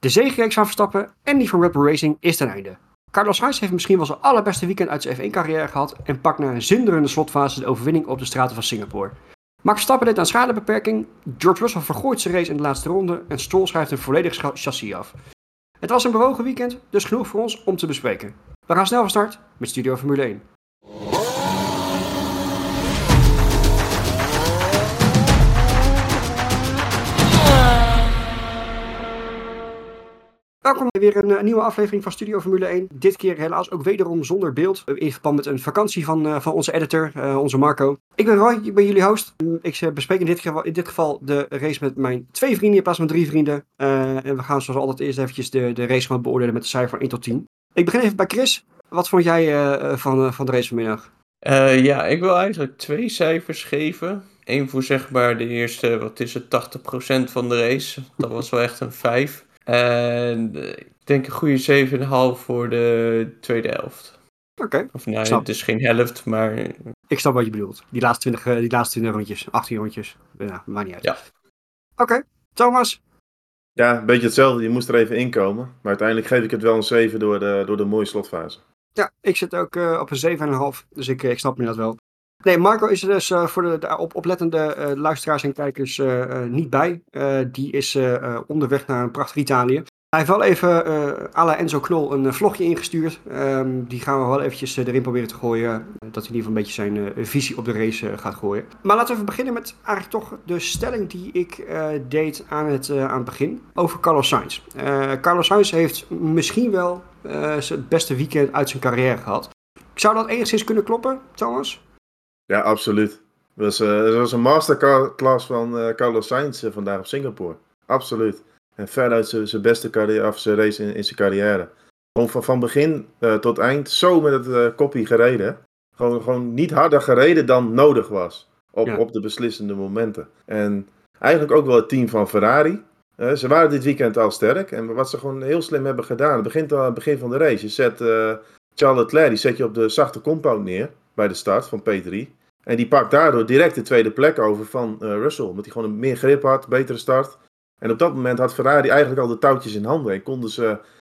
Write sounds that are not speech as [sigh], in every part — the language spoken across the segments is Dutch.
De zegenreeks van Verstappen en die van Red Bull Racing is ten einde. Carlos Sainz heeft misschien wel zijn allerbeste weekend uit zijn F1-carrière gehad en pakt na een zinderende slotfase de overwinning op de straten van Singapore. Max Verstappen deed aan schadebeperking, George Russell vergooit zijn race in de laatste ronde en Stroll schrijft een volledig chassis af. Het was een bewogen weekend, dus genoeg voor ons om te bespreken. We gaan snel van start met Studio Formule 1. Welkom bij weer een, nieuwe aflevering van Studio Formule 1. Dit keer helaas ook wederom zonder beeld. In verband met een vakantie van, uh, van onze editor, onze Marco. Ik ben Roy, ik ben jullie host. Ik bespreek in dit, geval, in dit geval de race met mijn twee vrienden in plaats van drie vrienden. En we gaan zoals altijd eerst eventjes de, de race gaan beoordelen met de cijfer van 1 tot 10. Ik begin even bij Chris. Wat vond jij van, van de race vanmiddag? ja, ik wil eigenlijk twee cijfers geven. Eén voor zeg maar de eerste, wat is het, 80% van de race. Dat was wel echt een 5. En eh, ik denk een goede 7,5 voor de tweede helft. Oké. Of nee, het is geen helft, maar... Ik snap wat je bedoelt. Die laatste 20, eh, die laatste 20 rondjes, 18 rondjes. Ja, maakt niet uit. Ja. Oké, Thomas? Ja, een beetje hetzelfde. Je moest er even inkomen. Maar uiteindelijk geef ik het wel een 7 door de, door de mooie slotfase. Ja, ik zit ook uh, op een 7,5. Dus ik, ik snap me dat wel. Nee, Marco is er dus uh, voor de, op, oplettende uh, luisteraars en kijkers uh, niet bij. die is onderweg naar een prachtig Italië. Hij heeft wel even à Enzo Knol een vlogje ingestuurd. Um, die gaan we wel eventjes erin proberen te gooien. Dat hij in ieder geval een beetje zijn visie op de race gaat gooien. Maar laten we even beginnen met eigenlijk toch de stelling die ik deed aan het, aan het begin. Over Carlos Sainz. Carlos Sainz heeft misschien wel het beste weekend uit zijn carrière gehad. Zou dat enigszins kunnen kloppen, Thomas? Ja, absoluut. Was, uh, was een masterclass van uh, Carlos Sainz uh, vandaag op Singapore. Absoluut. En veruit zijn beste carrière, zijn race in, in zijn carrière. Gewoon van, van begin tot eind zo met het koppie gereden. Gewoon, gewoon niet harder gereden dan nodig was. Op, ja. op de beslissende momenten. En eigenlijk ook wel het team van Ferrari. ze waren dit weekend al sterk. En wat ze gewoon heel slim hebben gedaan. Het begint al aan het begin van de race. Je zet Charles Leclerc, die zet je op de zachte compound neer. Bij de start van P3. En die pakt daardoor direct de tweede plek over van uh, Russell. Omdat hij gewoon een meer grip had, betere start. En op dat moment had Ferrari eigenlijk al de touwtjes in handen. En konden ze,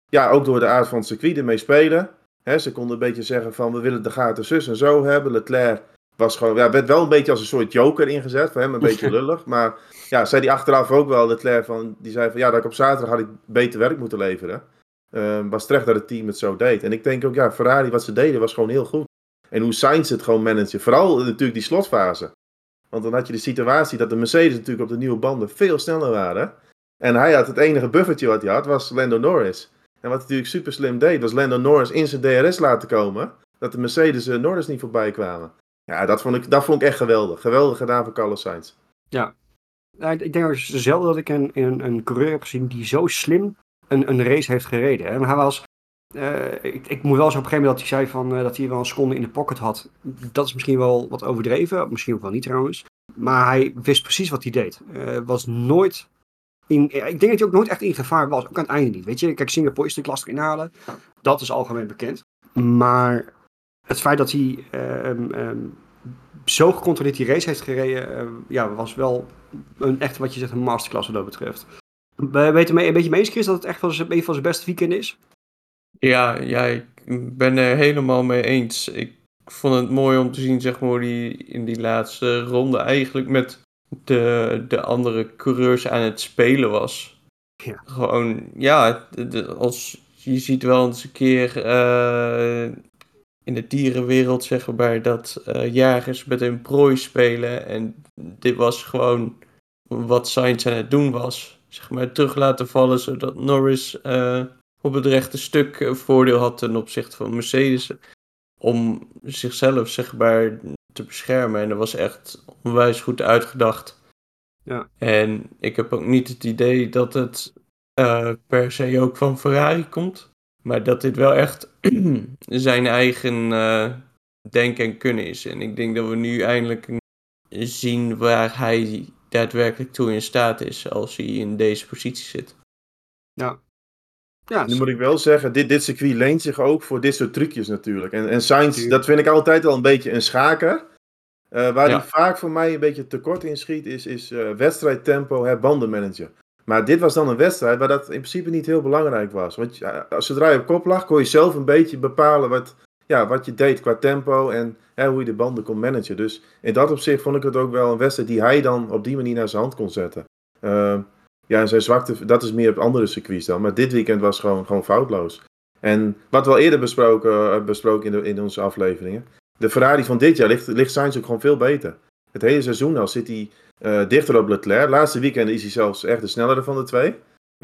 ja, ook door de aard van het circuit ermee spelen. He, ze konden een beetje zeggen van, we willen de gaten zus en zo hebben. Leclerc was gewoon, ja, werd wel een beetje als een soort joker ingezet. Voor hem een beetje [laughs] lullig. Maar ja, zei hij achteraf ook wel, Leclerc, van, die zei van, ja, dat ik op zaterdag had ik beter werk moeten leveren. Uh, was terecht dat het team het zo deed. En ik denk ook, ja, Ferrari, wat ze deden, was gewoon heel goed. En hoe Sainz het gewoon managen. Vooral natuurlijk die slotfase. Want dan had je de situatie dat de Mercedes natuurlijk op de nieuwe banden veel sneller waren. En hij had het enige buffertje wat hij had, was Lando Norris. En wat hij natuurlijk super slim deed, was Lando Norris in zijn DRS laten komen. Dat de Mercedes uh, Norris niet voorbij kwamen. Ja, dat vond, ik, dat vond ik echt geweldig. Geweldig gedaan van Carlos Sainz. Ja, ik denk zelden dat ik een, een, een coureur heb gezien die zo slim een, een race heeft gereden. En hij was ik, ik, moet wel eens op een gegeven moment dat hij zei van, uh, dat hij wel een seconde in de pocket had. Dat is misschien wel wat overdreven, misschien ook wel niet trouwens. Maar hij wist precies wat hij deed. Uh, was nooit in, ik denk dat hij ook nooit echt in gevaar was, ook aan het einde niet. Weet je, kijk, Singapore is natuurlijk lastig inhalen. Dat is algemeen bekend. Maar het feit dat hij um, um, zo gecontroleerd die race heeft gereden, ja, was wel een, echt wat je zegt een masterclass wat dat betreft. We weten een beetje mee eens, Chris, dat het echt wel een van zijn beste weekend is? Ja, ja, ik ben er helemaal mee eens. Ik vond het mooi om te zien, zeg maar, die in die laatste ronde eigenlijk met de, de andere coureurs aan het spelen was. Ja. Gewoon, ja, als je ziet wel eens een keer uh, in de dierenwereld, zeg maar, dat uh, jagers met een prooi spelen. En dit was gewoon wat Sainz aan het doen was. Zeg maar, terug laten vallen, zodat Norris uh, op het rechte stuk eh, voordeel had ten opzichte van Mercedes. Om zichzelf zeg maar te beschermen. En dat was echt onwijs goed uitgedacht. Ja. En ik heb ook niet het idee dat het uh, per se ook van Ferrari komt. Maar dat dit wel echt [clears throat] zijn eigen uh, denken en kunnen is. En ik denk dat we nu eindelijk zien waar hij daadwerkelijk toe in staat is als hij in deze positie zit. Ja, ja, nu moet ik wel zeggen, dit, dit circuit leent zich ook voor dit soort trucjes natuurlijk. En, en Sainz, dat vind ik altijd al een beetje een schaker. Uh, waar hij vaak voor mij een beetje tekort in schiet, is, is uh, wedstrijdtempo, hè, bandenmanager. Maar dit was dan een wedstrijd waar dat in principe niet heel belangrijk was. Want ja, zodra je op kop lag, kon je zelf een beetje bepalen wat, ja, wat je deed qua tempo en hè, hoe je de banden kon managen. Dus in dat opzicht vond ik het ook wel een wedstrijd die hij dan op die manier naar zijn hand kon zetten. Uh, ja, zijn zwakte, dat is meer op andere circuits dan. Maar dit weekend was gewoon, gewoon foutloos. En wat we al eerder besproken, uh, besproken in, de, in onze afleveringen. De Ferrari van dit jaar ligt, ligt Sainz ook gewoon veel beter. Het hele seizoen al zit hij uh, dichter op Leclerc. Laatste weekend is hij zelfs echt de snellere van de twee.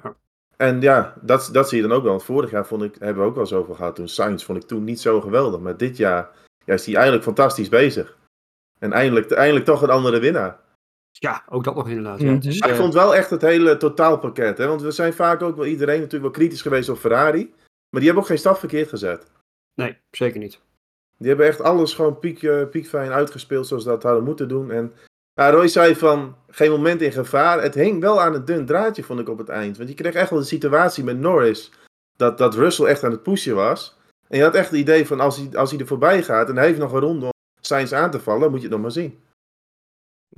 Ja. En ja, dat, dat zie je dan ook wel. Want vorig jaar vond ik, hebben we ook wel zoveel gehad. Toen Sainz vond ik toen niet zo geweldig. Maar dit jaar ja, is hij eigenlijk fantastisch bezig. En eindelijk, eindelijk toch een andere winnaar. Ja, ook dat nog inderdaad. Mhm. Ja. Dus, ik vond wel echt het hele totaalpakket. Hè? Want we zijn vaak ook wel iedereen natuurlijk wel kritisch geweest op Ferrari. Maar die hebben ook geen stap verkeerd gezet. nee, zeker niet. Die hebben echt alles gewoon piek, eh, piekfijn uitgespeeld zoals ze dat hadden moeten doen. En ja, Roy zei van geen moment in gevaar. Het hing wel aan een dun draadje, vond ik op het eind. Want je kreeg echt wel de situatie met Norris. Dat, dat Russell echt aan het pushen was. En je had echt het idee van als hij, als hij er voorbij gaat en hij heeft nog een ronde om Sainz aan te vallen, moet je het nog maar zien.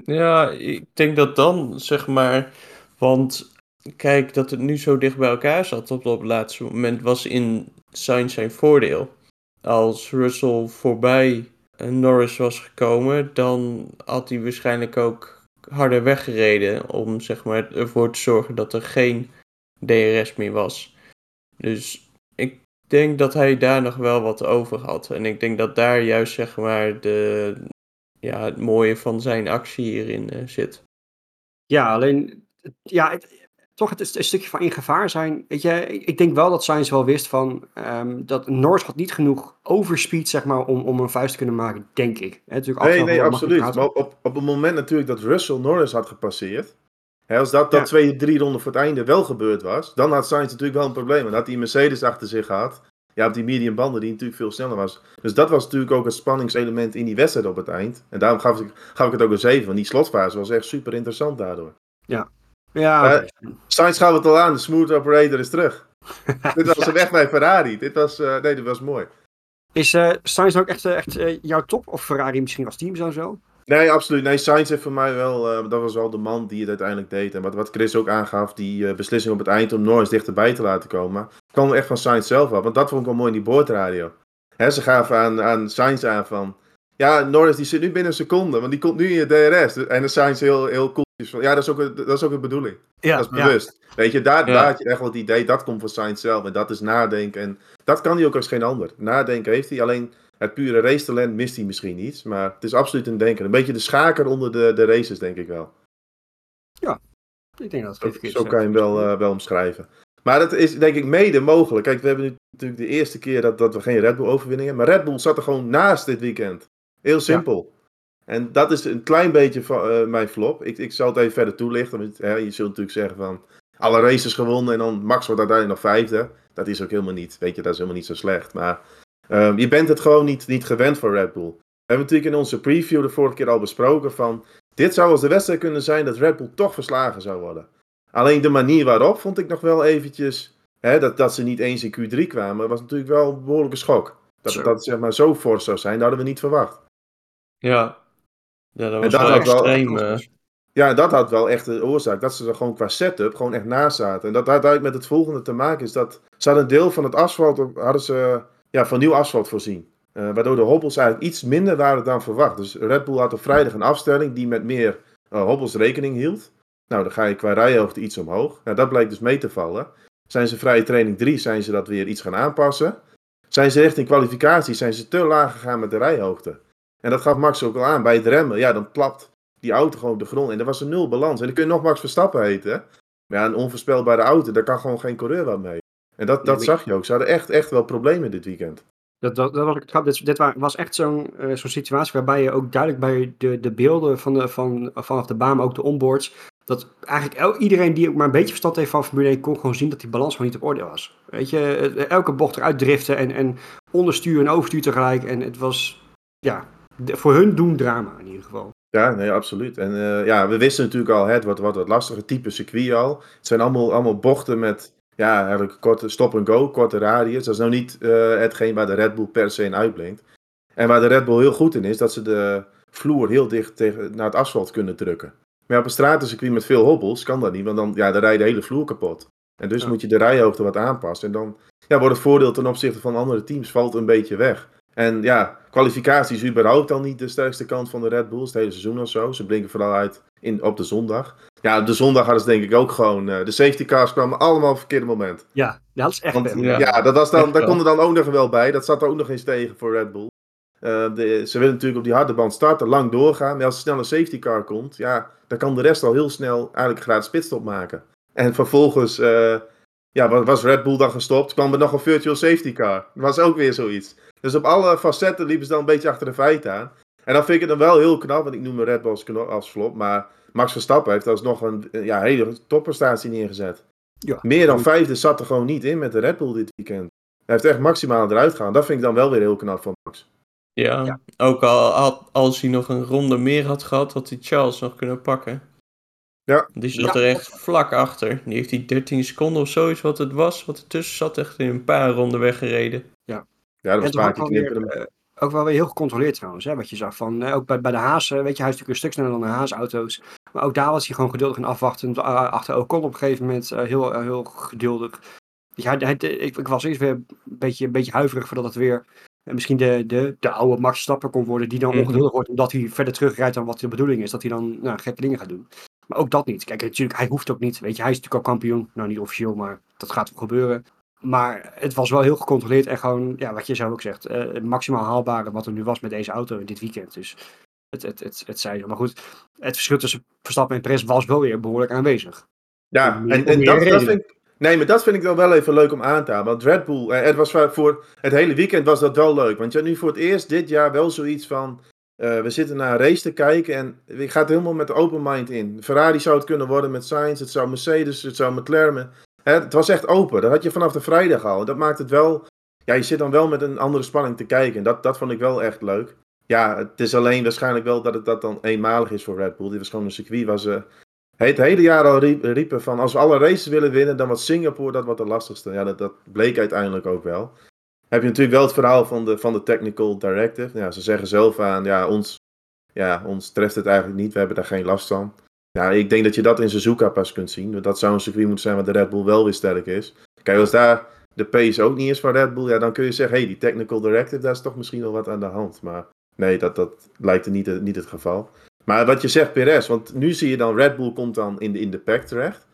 Ja, ik denk dat dan, zeg maar, want kijk, dat het nu zo dicht bij elkaar zat op dat laatste moment was in Sainz zijn voordeel. Als Russell voorbij eh, Norris was gekomen, dan had hij waarschijnlijk ook harder weggereden om, zeg maar, ervoor te zorgen dat er geen DRS meer was. Dus ik denk dat hij daar nog wel wat over had. En ik denk dat daar juist, zeg maar, de, ja, het mooie van zijn actie hierin eh, zit. Ja, alleen, ja, het- toch het is een stukje van in gevaar zijn. Weet je, ik, denk wel dat Sainz wel wist van ehm, dat Norris had niet genoeg overspeed, zeg maar, om, om een vuist te kunnen maken, denk ik. Hè, natuurlijk Nee, nee, absoluut. Maar op, op het moment natuurlijk dat Russell Norris had gepasseerd. Hè, als dat, dat Ja. twee, drie ronden voor het einde wel gebeurd was, dan had Sainz natuurlijk wel een probleem. En had hij Mercedes achter zich gehad. Ja, op die medium banden die natuurlijk veel sneller was. Dus dat was natuurlijk ook het spanningselement in die wedstrijd op het eind. En daarom gaf ik, gaf ik het ook een 7. Want die slotfase was echt super interessant daardoor. Ja, Eh, oké. Sainz gaf het al aan, de smooth operator is terug. [laughs] dit was de weg bij Ferrari. Dit was, eh, nee, dit was mooi. Is eh Sainz ook echt, eh, echt eh, jouw top? Of Ferrari misschien als team zo? Nee, absoluut. Nee, Sainz heeft voor mij wel, eh, dat was wel de man die het uiteindelijk deed. En wat, wat Chris ook aangaf, die eh, beslissing op het eind om Norris dichterbij te laten komen, kwam echt van Sainz zelf af. Want dat vond ik wel mooi in die boordradio. Hè, ze gaven aan, aan Sainz aan van, ja, Norris die zit nu binnen een seconde, want die komt nu in je DRS. En de Sainz heel, heel cool van, ja, dat is ook, dat is ook de bedoeling. Ja, Dat is bewust. Weet je, daar, Ja. daar had je echt wel het idee, dat komt van Sainz zelf. En dat is nadenken. En dat kan hij ook als geen ander. Nadenken heeft hij, alleen het pure racetalent mist hij misschien iets. Maar het is absoluut een denker. Een beetje de schaker onder de, de races, denk ik wel. Ik denk dat het Zo, verkeerd zo is. kan je hem wel, eh, wel omschrijven. Maar dat is denk ik mede mogelijk. Kijk, we hebben nu natuurlijk de eerste keer dat, dat we geen Red Bull overwinning hebben. Maar Red Bull zat er gewoon naast dit weekend. Heel simpel. En dat is een klein beetje van eh, mijn flop. Ik, ik zal het even verder toelichten. Want, hè, je zult natuurlijk zeggen van... Alle races gewonnen en dan Max wordt uiteindelijk nog vijfde. Dat is ook helemaal niet. Weet je, dat is helemaal niet zo slecht. Maar ehm, je bent het gewoon niet, niet gewend voor Red Bull. We hebben natuurlijk in onze preview de vorige keer al besproken van... Dit zou als de wedstrijd kunnen zijn dat Red Bull toch verslagen zou worden. Alleen de manier waarop vond ik nog wel eventjes... Hè, dat, dat ze niet eens in Q3 kwamen, was natuurlijk wel een behoorlijke schok. Dat het dat zeg maar zo fors zou zijn, dat hadden we niet verwacht. Ja, ja dat was dat wel extreem. eh. Ja, dat had wel echt de oorzaak. Dat ze er gewoon qua setup gewoon echt naast zaten. En dat had eigenlijk met het volgende te maken is dat... Ze hadden een deel van het asfalt, hadden ze ja, van nieuw asfalt voorzien. Eh, waardoor de hobbels eigenlijk iets minder waren dan verwacht. Dus Red Bull had op vrijdag een afstelling die met meer eh, hobbels rekening hield. Nou, dan ga je qua rijhoogte iets omhoog. Nou, dat bleek dus mee te vallen. Zijn ze vrije training 3, zijn ze dat weer iets gaan aanpassen. Zijn ze richting kwalificatie, zijn ze te laag gegaan met de rijhoogte. En dat gaf Max ook al aan. Bij het remmen, ja, dan plapt die auto gewoon op de grond. En er was een nul balans. En dan kun je nog Max Verstappen heten. Maar ja, een onvoorspelbare auto, daar kan gewoon geen coureur wat mee. En dat, dat zag je ook. Ze hadden echt, echt wel problemen dit weekend. Dat, dat, dat was ik. Dit, dit wa- was echt zo'n eh, zo'n situatie waarbij je ook duidelijk bij de, de beelden van de, van, vanaf de baan, maar ook de onboards, dat eigenlijk el- iedereen die ook maar een beetje verstand heeft van Formule 1 kon gewoon zien dat die balans gewoon niet op orde was. Weet je, elke bocht eruit driften en, en onderstuur en overstuur tegelijk. En het was, ja, de- voor hun doen drama in ieder geval. Ja, nee, absoluut. En eh, ja, we wisten natuurlijk al, hè, het wordt wat, wat lastiger type circuit al. Het zijn allemaal, allemaal bochten met, ja, eigenlijk korte stop-and-go, korte radius. Dat is nou niet eh, hetgeen waar de Red Bull per se in uitblinkt. En waar de Red Bull heel goed in is, dat ze de vloer heel dicht tegen, naar het asfalt kunnen drukken. Maar op een stratencircuit met veel hobbels kan dat niet, want dan, ja, dan rij je de hele vloer kapot. En dus Ja. moet je de rijhoogte wat aanpassen. En dan ja, wordt het voordeel ten opzichte van andere teams valt een beetje weg. En ja, kwalificatie is überhaupt al niet de sterkste kant van de Red Bulls. Het hele seizoen of zo. Ze blinken vooral uit in, op de zondag. Ja, op de zondag hadden ze denk ik ook gewoon... eh, de safety cars kwamen allemaal op het verkeerde moment. Ja, dat is echt Want, ja. Ja. dat was dan, Echt daar wel. kon er dan ook nog wel bij. Dat zat er ook nog eens tegen voor Red Bull. Eh, de, ze willen natuurlijk op die harde band starten, lang doorgaan. Maar als er snel een safety car komt, ja, dan kan de rest al heel snel eigenlijk een gratis pitstop maken. En vervolgens eh, ja, wa- was Red Bull dan gestopt, kwam er nog een virtual safety car. Dat was ook weer zoiets. Dus op alle facetten liepen ze dan een beetje achter de feiten aan. En dan vind ik het dan wel heel knap, want ik noem Red Bull als, als flop, maar Max Verstappen heeft alsnog een ja, hele topprestatie neergezet. Ja. Meer dan vijfde zat er gewoon niet in met de Red Bull dit weekend. Hij heeft echt maximaal eruit gegaan. Dat vind ik dan wel weer heel knap van Max. Ja, Ja. ook al had, als hij nog een ronde meer had gehad, had hij Charles nog kunnen pakken. Ja. Die zat Ja. er echt vlak achter. Die heeft die 13 seconden of zoiets wat het was, wat ertussen zat, echt in een paar ronden weggereden. Ja, dat was een paar keer knipperen. eh, ook wel weer heel gecontroleerd trouwens, hè, wat je zag. Van, eh, ook bij, bij de Haas, eh, weet je, hij is natuurlijk een stuk sneller dan de Haas-auto's. Maar ook daar was hij gewoon geduldig en afwachtend. eh, achter Ocon op een gegeven moment heel, heel geduldig. Je, hij, hij- ik, ik was eerst weer een beetje, een beetje huiverig voordat het weer misschien de, de, de oude Max Stappen kon worden. Die dan Mhm. ongeduldig wordt omdat hij verder terugrijdt dan wat de bedoeling is. Dat hij dan nou, gekke dingen gaat doen. Maar ook dat niet. Kijk, natuurlijk, hij hoeft ook niet. Weet je, hij is natuurlijk al kampioen. Nou, niet officieel, maar dat gaat wel gebeuren. Maar het was wel heel gecontroleerd en gewoon, ja, wat je zelf ook zegt, eh, het maximaal haalbare wat er nu was met deze auto in dit weekend. Dus het, het, het, het zei zo. Maar goed, het verschil tussen Verstappen en Perez was wel weer behoorlijk aanwezig. Ja, en, en dat, vind ik... Nee, maar dat vind ik dan wel even leuk om aan te halen. Want Red Bull, eh, het was voor- het hele weekend was dat wel leuk. Want je had nu voor het eerst dit jaar wel zoiets van... eh, we zitten naar een race te kijken en je gaat helemaal met de open mind in. Ferrari zou het kunnen worden met Sainz, het zou Mercedes, het zou McLaren. Het was echt open. Dat had je vanaf de vrijdag al. Dat maakt het wel... Ja, je zit dan wel met een andere spanning te kijken. En dat, dat vond ik wel echt leuk. Ja, het is alleen waarschijnlijk wel dat het dat dan eenmalig is voor Red Bull. Dit was gewoon een circuit waar ze het hele jaar al riep- riepen van als we alle races willen winnen, dan was Singapore dat wat de lastigste. Ja, dat, dat bleek uiteindelijk ook wel. Heb je natuurlijk wel het verhaal van de, van de technical directive. Ja, ze zeggen zelf aan, ja ons, ja, ons treft het eigenlijk niet, we hebben daar geen last van. Ja, ik denk dat je dat in Suzuka pas kunt zien. Want dat zou een circuit moeten zijn waar de Red Bull wel weer sterk is. Kijk, als daar de pace ook niet is van Red Bull, ja, dan kun je zeggen, hé, hey, die technical directive, daar is toch misschien wel wat aan de hand. Maar nee, dat, dat lijkt er niet, niet het geval. Maar wat je zegt, Perez, want nu zie je dan, Red Bull komt dan in de, in de pack terecht.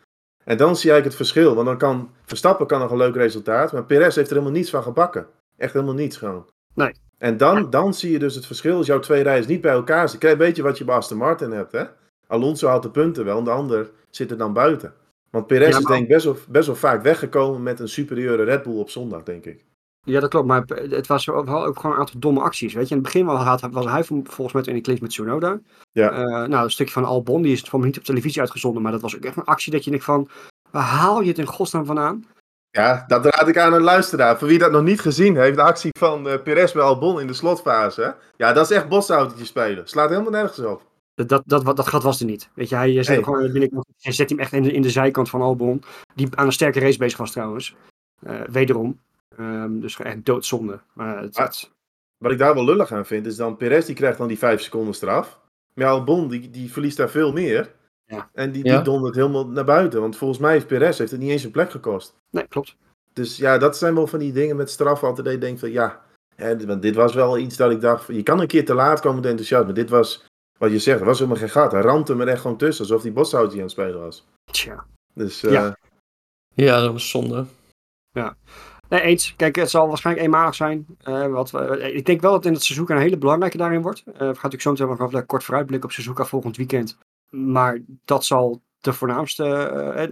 En dan zie je eigenlijk het verschil, want dan kan Verstappen kan nog een leuk resultaat, maar Perez heeft er helemaal niets van gebakken. Echt helemaal niets gewoon. Nee. En dan, dan zie je dus het verschil, als jouw twee rijders niet bij elkaar zitten. Kijk, weet je wat je bij Aston Martin hebt, hè? Alonso haalt de punten wel en de ander zit er dan buiten. Want Perez Ja, is denk ik best wel, best wel vaak weggekomen met een superieure Red Bull op zondag, denk ik. Ja, dat klopt. Maar het was wel ook gewoon een aantal domme acties. Weet je, in het begin was, hij volgens mij in de clinch met Tsunoda. Ja. Eh, nou, een stukje van Albon, die is het voor me niet op televisie uitgezonden. Maar dat was ook echt een actie dat je denkt van, waar haal je het in godsnaam vandaan? Ja, dat raad ik aan een luisteraar. Voor wie dat nog niet gezien heeft, de actie van eh Perez bij Albon in de slotfase. Ja, dat is echt bosautootje spelen. Slaat helemaal nergens op. Dat, dat, dat, gat was er niet. Weet je, hij zet, gewoon binnenkant, hij zet hem echt in de, in de zijkant van Albon. Die aan een sterke race bezig was trouwens. Eh, wederom. Ehm, dus echt doodzonde. Maar het, Ah. het- Wat ik daar wel lullig aan vind, is dan Perez die krijgt dan die 5 seconden straf. Maar Albon die, die verliest daar veel meer. Ja. En die, Ja. die dondert helemaal naar buiten. Want volgens mij heeft Perez heeft het niet eens een plek gekost. nee, klopt. Dus ja, dat zijn wel van die dingen met straf altijd denkt van ja. Hè, want dit was wel iets dat ik dacht, je kan een keer te laat komen met enthousiasme. Dit was, wat je zegt, er was helemaal geen gat. Hij ramte hem er echt gewoon tussen, alsof die boshoutje aan het spelen was. Tja. Dus eh, Ja. Ja, dat was zonde. Nee, eens. Kijk, het zal waarschijnlijk eenmalig zijn. Eh, wat, we- ik denk wel dat in het Suzuka een hele belangrijke daarin wordt. Eh, we gaan natuurlijk zo meteen nog even kort vooruitblikken op Suzuka volgend weekend. Maar dat zal de voornaamste, eh,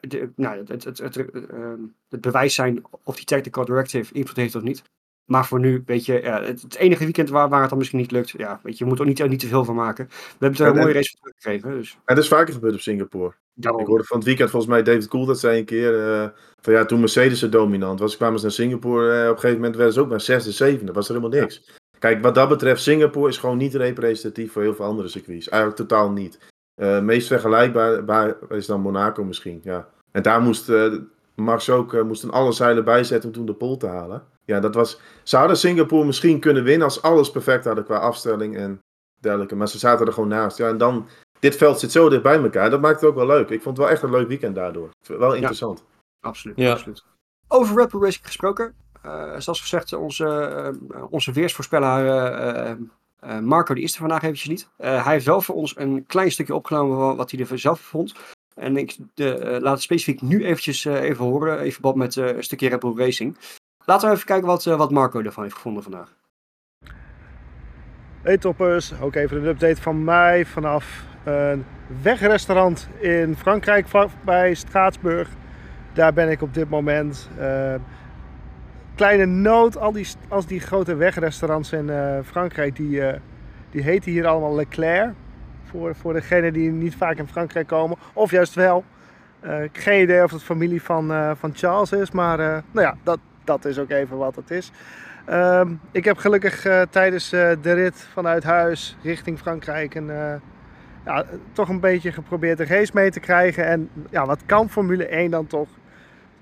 de- nou, het, het, het, het, eh, het bewijs zijn of die technical directive invloed heeft of niet. Maar voor nu, weet je, ja, het, het enige weekend waar, waar het dan misschien niet lukt, ja, weet je, je moet er ook niet, niet te veel van maken. We hebben er een En- mooie race voor teruggekregen, dus dat is vaker gebeurd op Singapore. daarom. Ik hoorde van het weekend volgens mij David Cool dat zei een keer. eh, van ja, toen Mercedes er dominant was, kwamen ze naar Singapore. eh, op een gegeven moment werden ze ook naar zesde, zevende. Was er helemaal niks. Kijk, wat dat betreft, Singapore is gewoon niet representatief voor heel veel andere circuits. Eigenlijk totaal niet. Eh meest vergelijkbaar is dan Monaco misschien. Ja. En daar moest Max ook eh, moest een alle zeilen bijzetten om toen de pole te halen. Ja, dat was. Ze hadden Singapore misschien kunnen winnen als alles perfect hadden qua afstelling en dergelijke. Maar ze zaten er gewoon naast. Ja, en dan dit veld zit zo dicht bij elkaar. Dat maakt het ook wel leuk. Ik vond het wel echt een leuk weekend daardoor. Wel interessant. Absoluut. Ja. absoluut. Over Red Bull Racing gesproken. eh, zoals gezegd, onze, eh, onze weersvoorspelaar eh, eh, eh, Marco, die is er vandaag eventjes niet. Eh, hij heeft wel voor ons een klein stukje opgenomen van wat hij er zelf vond. En ik eh, laat het specifiek nu eventjes eh, even horen, in verband met eh, een stukje Red Racing. Laten we even kijken wat, wat Marco ervan heeft gevonden vandaag. Hey toppers, ook even een update van mij vanaf een wegrestaurant in Frankrijk bij Straatsburg. Daar ben ik op dit moment. Kleine noot, al die, als die grote wegrestaurants in Frankrijk, die, die heten hier allemaal Leclerc. Voor, voor degenen die niet vaak in Frankrijk komen, of juist wel. Heb geen idee of het familie van, eh, van Charles is, maar eh, nou ja, dat, dat is ook even wat het is. Ehm, ik heb gelukkig tijdens de rit vanuit huis richting Frankrijk een, ja, toch een beetje geprobeerd de race mee te krijgen. En ja, wat kan Formule 1 dan toch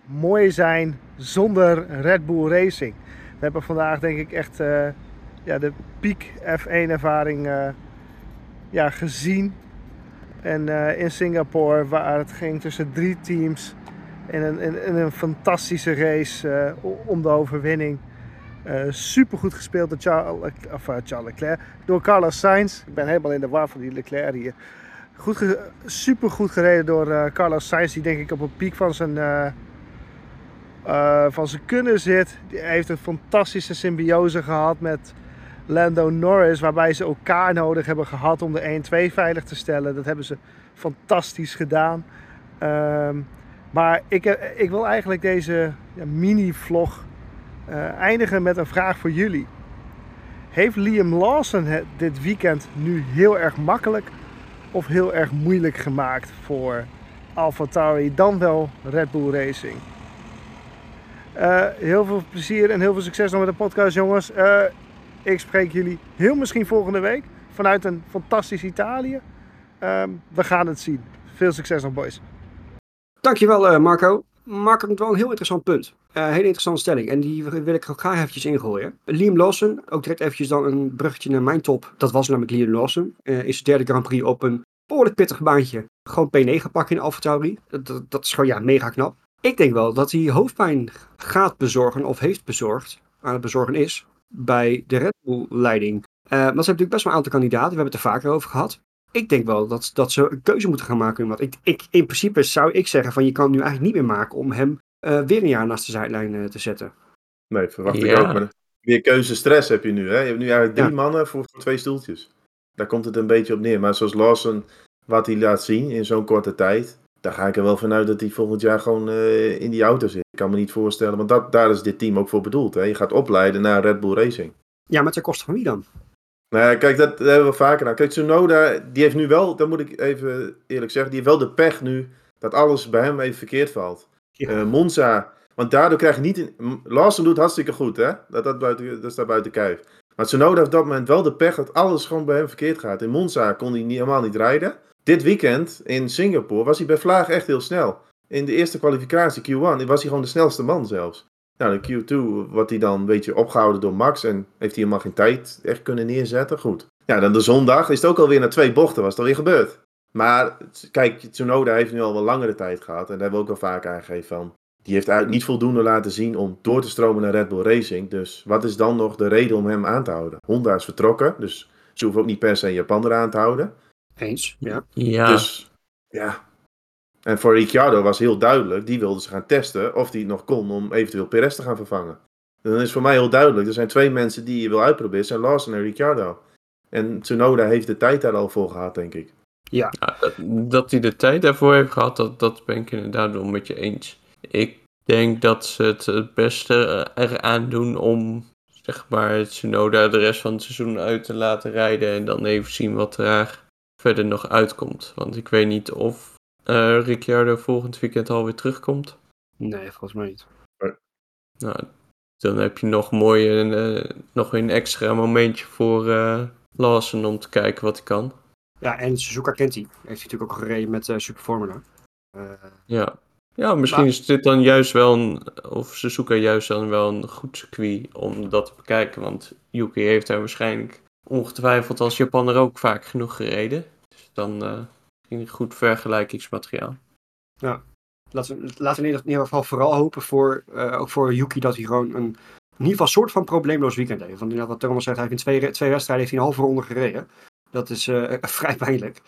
mooi zijn zonder Red Bull Racing? We hebben vandaag denk ik echt ja, de piek F1 ervaring ja, gezien. En eh, in Singapore, waar het ging tussen drie teams in een, in, een fantastische race eh, om de overwinning. Super goed gespeeld door Charles, of, eh, Charles Leclerc, door Carlos Sainz. Ik ben helemaal in de war van die Leclerc hier. Goed super goed gereden door eh, Carlos Sainz, die denk ik op een piek van zijn, eh, eh, van zijn kunnen zit. Die heeft een fantastische symbiose gehad met Lando Norris, waarbij ze elkaar nodig hebben gehad om de 1-2 veilig te stellen. Dat hebben ze fantastisch gedaan. Ehm, maar ik, eh, ik wil eigenlijk deze ja, mini-vlog eh, eindigen met een vraag voor jullie. Heeft Liam Lawson het dit weekend nu heel erg makkelijk of heel erg moeilijk gemaakt voor AlphaTauri, dan wel Red Bull Racing? Eh, heel veel plezier en heel veel succes nog met de podcast, jongens. Ik spreek jullie heel misschien volgende week vanuit een fantastisch Italië. Ehm, we gaan het zien. Veel succes nog, boys. Dankjewel eh Marco. Marco heeft wel een heel interessant punt. Eh, hele interessante stelling. En die wil ik graag eventjes ingooien. Liam Lawson, ook direct eventjes dan een bruggetje naar mijn top. Dat was namelijk Liam Lawson. Eh, is de derde Grand Prix op een behoorlijk pittig baantje. Gewoon P9 pakken in. Dat, dat, dat is gewoon ja, mega knap. Ik denk wel dat hij hoofdpijn gaat bezorgen of heeft bezorgd, aan het bezorgen is, bij de Red Bull leiding. Eh maar ze hebben natuurlijk best wel een aantal kandidaten. We hebben het er vaker over gehad. Ik denk wel dat, dat ze een keuze moeten gaan maken. Want ik, ik, in principe zou ik zeggen van je kan het nu eigenlijk niet meer maken om hem eh, weer een jaar naast de zijlijn eh, te zetten. Nee, verwacht ik ook. Maar meer keuzestress heb je nu. Hè? Je hebt nu eigenlijk drie Ja. mannen voor, voor twee stoeltjes. Daar komt het een beetje op neer. Maar zoals Lawson, wat hij laat zien in zo'n korte tijd. Daar ga ik er wel vanuit dat hij volgend jaar gewoon eh, in die auto zit. Ik kan me niet voorstellen. Want dat, daar is dit team ook voor bedoeld. Hè? Je gaat opleiden naar Red Bull Racing. Ja, maar ten koste van wie dan? Nou ja, kijk, dat, dat hebben we vaker gedaan. Kijk, Tsunoda, die heeft nu wel, dat moet ik even eerlijk zeggen, die heeft wel de pech nu dat alles bij hem even verkeerd valt. Ja. Eh, Monza, want daardoor krijg je niet... Lawson doet hartstikke goed, hè? Dat, dat, buiten, dat staat buiten kijf. Maar Tsunoda heeft op dat moment wel de pech dat alles gewoon bij hem verkeerd gaat. In Monza kon hij niet, helemaal niet rijden. Dit weekend in Singapore was hij bij Vlaag echt heel snel. In de eerste kwalificatie, Q1, was hij gewoon de snelste man zelfs. Nou, de Q2 wordt hij dan een beetje opgehouden door Max en heeft hij helemaal geen tijd echt kunnen neerzetten. Goed. Ja, dan de zondag is het ook alweer na twee bochten, was het alweer gebeurd. Maar kijk, Tsunoda heeft nu al wel langere tijd gehad en daar hebben we ook wel vaak aangegeven van. Die heeft eigenlijk niet voldoende laten zien om door te stromen naar Red Bull Racing. Dus wat is dan nog de reden om hem aan te houden? Honda is vertrokken, dus ze hoeven ook niet per se Japan eraan te houden. Eens, ja. Ja, Dus ja. En voor Ricciardo was heel duidelijk, die wilde ze gaan testen of hij het nog kon om eventueel Perez te gaan vervangen. En dan is voor mij heel duidelijk, er zijn twee mensen die je wil uitproberen, zijn Lawson en Ricciardo. En Tsunoda heeft de tijd daar al voor gehad, denk ik. Ja, dat, dat hij de tijd daarvoor heeft gehad, dat, dat ben ik inderdaad wel met je eens. Ik denk dat ze het het beste eh, eraan doen om, zeg maar, Tsunoda de rest van het seizoen uit te laten rijden en dan even zien wat er verder nog uitkomt. Want ik weet niet of eh Ricciardo volgend weekend alweer terugkomt. Nee, volgens mij niet. Nou, dan heb je nog mooi een, eh, nog een extra momentje voor eh Lawson om te kijken wat hij kan. Ja, en Suzuka kent hij. Heeft hij natuurlijk ook gereden met eh Super Formula. Eh, Ja. Ja, misschien Maar- is dit dan juist wel een, of Suzuka juist dan wel een goed circuit om dat te bekijken. Want Yuki heeft daar waarschijnlijk ongetwijfeld als Japaner ook vaak genoeg gereden. Dan eh misschien goed vergelijkingsmateriaal. Laten we, laten we in ieder geval vooral hopen voor, eh, ook voor Yuki dat hij gewoon een, in ieder geval soort van probleemloos weekend heeft. Want inderdaad, wat Thomas zegt, hij heeft in twee, twee wedstrijden heeft hij een halve ronde gereden. Dat is eh, [laughs] vrij pijnlijk.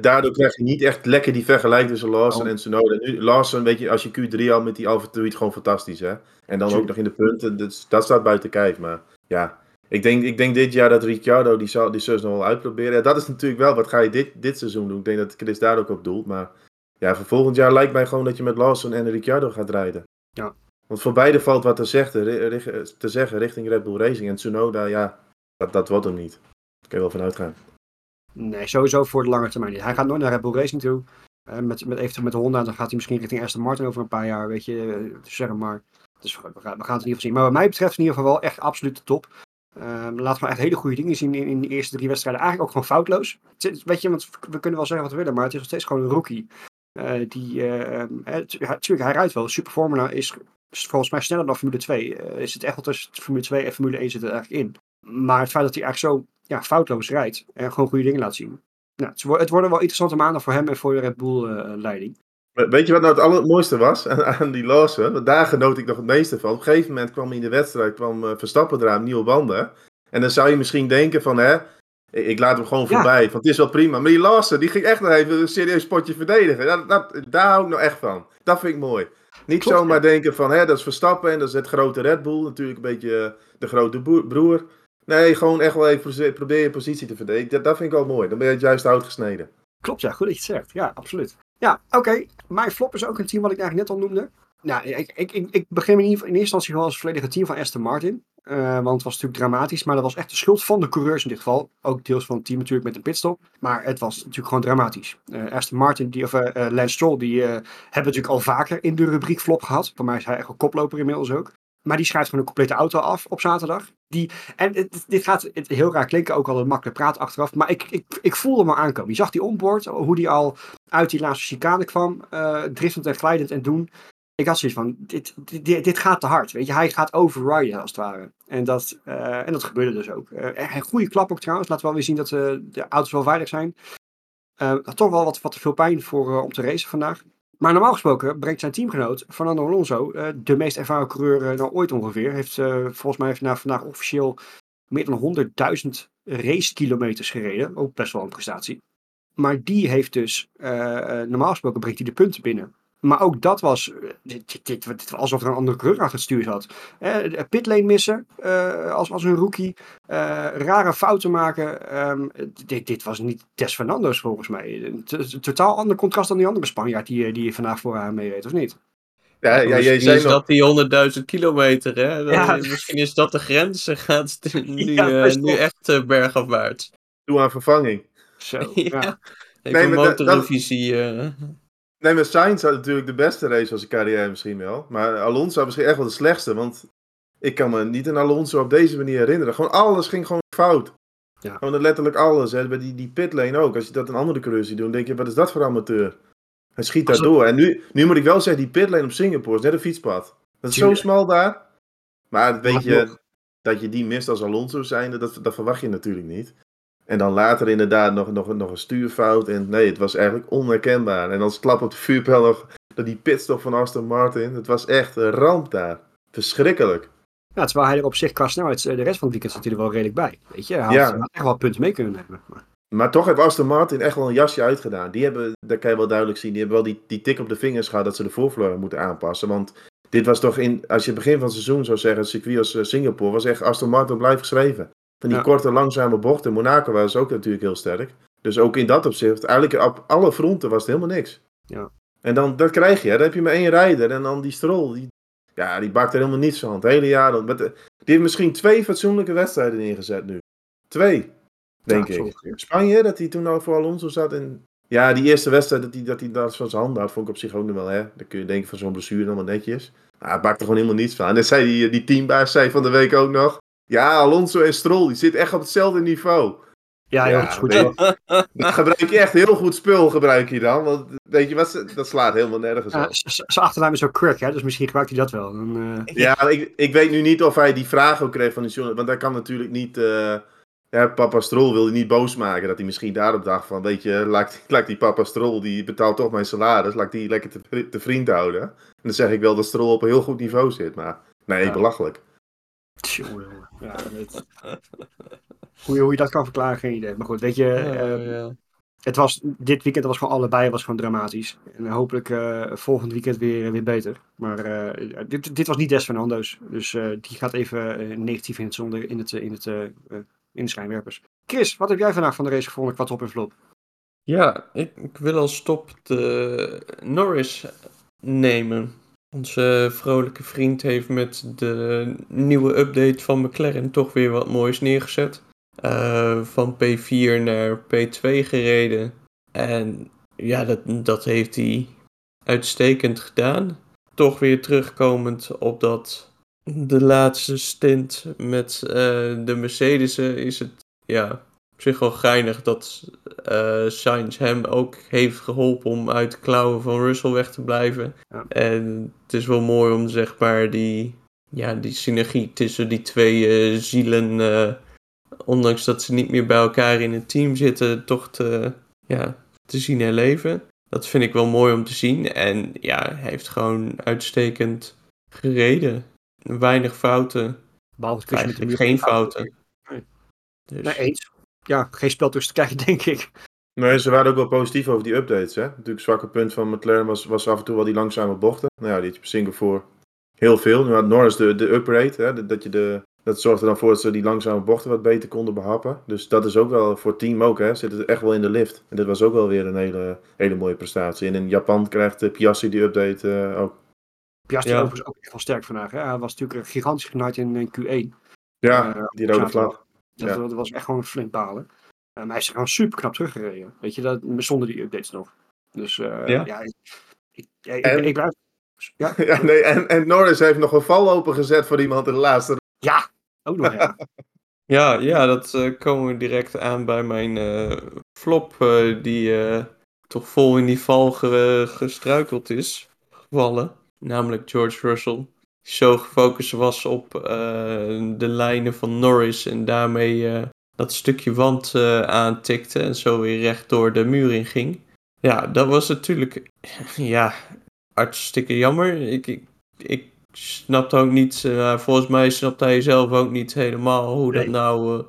Daardoor krijg je niet echt lekker die vergelijking tussen Lawson Oh. en Tsunoda. Nu, Lawson, weet je, als je Q3 al met die Alfa Tweet gewoon fantastisch, hè. En dan ook nog in de punten, dus, dat staat buiten kijf. Maar ja, ik denk, ik denk dit jaar dat Ricciardo die, zal, die nog wel uitproberen. Ja, dat is natuurlijk wel, wat ga je dit, dit seizoen doen? Ik denk dat Chris daar ook op doelt. Maar ja, voor volgend jaar lijkt mij gewoon dat je met Lawson en Ricciardo gaat rijden. Ja. Want voor beide valt wat te zeggen, te zeggen richting Red Bull Racing. En Tsunoda, ja, dat, dat wordt hem niet. Daar kun je wel van uitgaan. Nee, sowieso voor de lange termijn niet. Hij gaat nooit naar Red Bull Racing toe. Eh, met, met, eventueel met de Honda, dan gaat hij misschien richting Aston Martin over een paar jaar, weet je, eh, zeg maar. Dus we gaan, we gaan het in ieder geval zien. Maar wat mij betreft in ieder geval wel echt absoluut de top. Ehm laten we echt hele goede dingen zien in, in de eerste drie wedstrijden. Eigenlijk ook gewoon foutloos. Weet je, want we kunnen wel zeggen wat we willen, maar het is nog steeds gewoon een rookie. Eh, die, eh, ehm, eh, hij rijdt wel. Super Formula is, volgens mij sneller dan Formule 2. Eh, is het echt wel tussen Formule 2 en Formule 1 zit er eigenlijk in. Maar het feit dat hij eigenlijk zo ja, foutloos rijdt en gewoon goede dingen laat zien. Nou, het, wo- het worden wel interessante maanden voor hem en voor de Red Bull-leiding. We- Weet je wat nou het allermooiste was [laughs] aan, aan die Lawson? Want daar genoot ik nog het meeste van. Op een gegeven moment kwam in de wedstrijd kwam, eh, Verstappen eraan, nieuwe banden. En dan zou je misschien denken van, hè, ik, ik laat hem gewoon Ja. voorbij, want het is wel prima. Maar die Lawson, die ging echt nog even een serieus potje verdedigen. Dat, dat, daar hou ik nou echt van. Dat vind ik mooi. Niet Klopt, zomaar ja. denken van, hè, dat is Verstappen en dat is het grote Red Bull. Natuurlijk een beetje eh, de grote broer. Nee, gewoon echt wel even probeer je positie te verdedigen. Dat, dat vind ik wel mooi. Dan ben je het juist hout gesneden. Klopt, ja, goed dat je het zegt. Ja, absoluut. Ja, oké. Mijn flop is ook een team wat ik eigenlijk net al noemde. Nou, ik, ik, ik, begin in, in eerste instantie wel als volledige team van Aston Martin. Eh, want het was natuurlijk dramatisch, maar dat was echt de schuld van de coureurs in dit geval. Ook deels van het team natuurlijk met een pitstop. Maar het was natuurlijk gewoon dramatisch. Eh, Aston Martin, die, of eh, Lance Stroll, die hebben natuurlijk al vaker in de rubriek flop gehad. Voor mij is hij echt een koploper inmiddels ook. Maar die schrijft gewoon een complete auto af op zaterdag. Die, en dit gaat heel raar klinken, ook al een makkelijk praat achteraf. Maar ik, ik, ik voelde hem al aankomen. Je zag die onboard, hoe die al uit die laatste chicane kwam. eh driftend en glijdend en doen. Ik had zoiets van, dit, dit, dit gaat te hard. Weet je, hij gaat overriden als het ware. En dat, eh, en dat gebeurde dus ook. Eh, een goede klap ook trouwens. Laten we wel weer zien dat de auto's wel veilig zijn. Toch wel wat, wat te veel pijn voor, om te racen vandaag. Maar normaal gesproken brengt zijn teamgenoot Fernando Alonso, eh, de meest ervaren coureur eh, nou ooit ongeveer, heeft eh, volgens mij heeft na vandaag officieel meer dan 100.000 racekilometers gereden. Ook best wel een prestatie. Maar die heeft dus, normaal gesproken brengt hij de punten binnen. Maar ook dat was, eh, dit, dit, alsof er een andere coureur achter het stuur zat. Eh, pitlane missen, eh, als, als een rookie. eh, rare fouten maken. Ehm, dit, dit was niet Tess Fernando's volgens mij. Een totaal ander contrast dan die andere Spanjaard die, die je vandaag vooraan mee weet, of niet? Ja, ja, jij zei is nog... dat die 100.000 kilometer, hè? Dan- Ja. Misschien is dat de grens. en [laughs] Gaat het nu, Ja, nu echt bergafwaarts. Toe aan vervanging. Zo, [laughs] Ja. ja. Maar dat- eh. Nee, maar Sainz had natuurlijk de beste race van zijn carrière misschien wel. Maar Alonso had misschien echt wel de slechtste. Want ik kan me niet een Alonso op deze manier herinneren. Gewoon alles ging gewoon fout. Ja. Gewoon letterlijk alles. Hè. Bij die, die pitlane ook. Als je dat een andere coureur ziet doen, denk je, wat is dat voor amateur? Hij schiet daar Als door. En nu, nu moet ik wel zeggen, die pitlane op Singapore is net een fietspad. Dat is zo smal daar. Maar weet je, dat je die mist als Alonso zijnde, dat, dat verwacht je natuurlijk niet. En dan later inderdaad nog, nog, nog een stuurfout. En nee, het was eigenlijk onherkenbaar. En als klap op de vuurpijl nog dat die pitstop van Aston Martin. Het was echt een ramp daar. Verschrikkelijk. Ja, terwijl hij er op zich qua snelheid eh, de rest van het weekend er wel redelijk bij. Weet je, hij had, Ja. echt wel punten mee kunnen nemen. Maar, Maar toch heeft Aston Martin echt wel een jasje uitgedaan. Die hebben, dat kan je wel duidelijk zien, die hebben wel die, die tik op de vingers gehad dat ze de voorvleugel moeten aanpassen. Want dit was toch in, als je begin van het seizoen zou zeggen, het circuit als eh, Singapore, was echt Aston Martin blijft geschreven. Van die Ja. korte, langzame bochten. Monaco was ook natuurlijk heel sterk. Dus ook in dat opzicht, eigenlijk op alle fronten was het helemaal niks. Ja. En dan, dat krijg je, dan heb je maar één rijder. En dan die Stroll, die, ja, die bakt er helemaal niets van. Het hele jaar. dan. Met die heeft misschien twee fatsoenlijke wedstrijden neergezet nu. Twee, denk Ja, ik. ongeveer. Spanje, dat hij toen al voor Alonso zat. En ja, die eerste wedstrijd dat hij dat, hij dat van zijn handen had, vond ik op zich ook nog wel, hè. Dan kun je denken van zo'n blessure allemaal netjes. Maar hij bakte gewoon helemaal niets van. En dat zei die, die teambaas zei van de week ook nog. Ja, Alonso en Stroll, die zitten echt op hetzelfde niveau. Ja, Ja, heel goed. je. Dan [laughs] gebruik je echt heel goed spul, gebruik je dan. Want weet je wat, dat slaat helemaal nergens Ja, op. Zijn achternaam is ook Kirk, hè, dus misschien gebruikt hij dat wel. Dan, eh, Ja, ik, ik weet nu niet of hij die vraag ook kreeg van de journalist. Want hij kan natuurlijk niet, eh, Ja, papa Strol wilde niet boos maken. Dat hij misschien daarop dacht van, weet je, laat, laat die papa Strol, die betaalt toch mijn salaris. Laat die lekker te, te vriend houden. En dan zeg ik wel dat Strol op een heel goed niveau zit. Maar nee, Ja. belachelijk. Tjonge, jonge. Ja, [laughs] hoe, je, hoe je dat kan verklaren, geen idee. Maar goed, weet je, ehm, ja. het was, dit weekend was gewoon allebei was gewoon dramatisch. En hopelijk eh, volgend weekend weer, weer beter. Maar eh, dit, dit was niet Des Fernando's. Dus eh, die gaat even eh, negatief in het, zonde, in, het, eh, in, het, eh, eh, in de schijnwerpers. Chris, wat heb jij vandaag van de race gevonden qua top en flop? Ja, ik, ik wil als top de Norris nemen. Onze vrolijke vriend heeft met de nieuwe update van McLaren toch weer wat moois neergezet. Eh, van P4 naar P2 gereden. En ja, dat, dat heeft hij uitstekend gedaan. Toch weer terugkomend op dat de laatste stint met eh, de Mercedes'en is het ja, op zich wel geinig dat Sainz hem ook heeft geholpen om uit de klauwen van Russell weg te blijven. Ja. En het is wel mooi om zeg maar die, ja, die synergie tussen die twee eh, zielen, eh, ondanks dat ze niet meer bij elkaar in het team zitten, toch te, ja, te zien herleven. Dat vind ik wel mooi om te zien. En ja, hij heeft gewoon uitstekend gereden. Weinig fouten. Behalve Eigenlijk geen fouten. Nee. Dus, eens. Ja, geen spel tussen te krijgen, [laughs] denk ik. Nee, ze waren ook wel positief over die updates. Hè? Natuurlijk, het zwakke punt van McLaren was, was af en toe wel die langzame bochten. Nou ja, die had je op Singapore heel veel. Nu had Norris de, de upgrade. Hè? Dat, je de, dat zorgde er dan voor dat ze die langzame bochten wat beter konden behappen. Dus dat is ook wel voor het team ook. Hè? Zit het echt wel in de lift. En dit was ook wel weer een hele, hele mooie prestatie. En in Japan krijgt de Piastri die update eh, ook. Piastri Ja. overigens ook echt wel sterk vandaag. Hè? Hij was natuurlijk gigantisch genaaid in, in Q1. Ja, Eh, die rode zaterdag. vlag. Dat, Ja. dat was echt gewoon een flink balen. Eh, maar hij is er gewoon super knap teruggereden. Weet je, dat, zonder die updates nog. Dus eh, Ja. ja, ik, ik, En- ik blijf... Ja, [laughs] Ja, nee, en, en Norris heeft nog een val opengezet voor iemand in de laatste. ja, ook nog ja. [laughs] Ja, ja, dat eh, komen we direct aan bij mijn eh, flop, eh, die eh, toch vol in die val ge- gestruikeld is, gevallen. Namelijk George Russell. Zo gefocust was op eh, de lijnen van Norris en daarmee eh, dat stukje wand eh, aantikte en zo weer recht door de muur in ging. Ja, dat was natuurlijk, [laughs] ja, hartstikke jammer. Ik, ik, ik snapte ook niet, eh, volgens mij snapte hij zelf ook niet helemaal hoe dat nou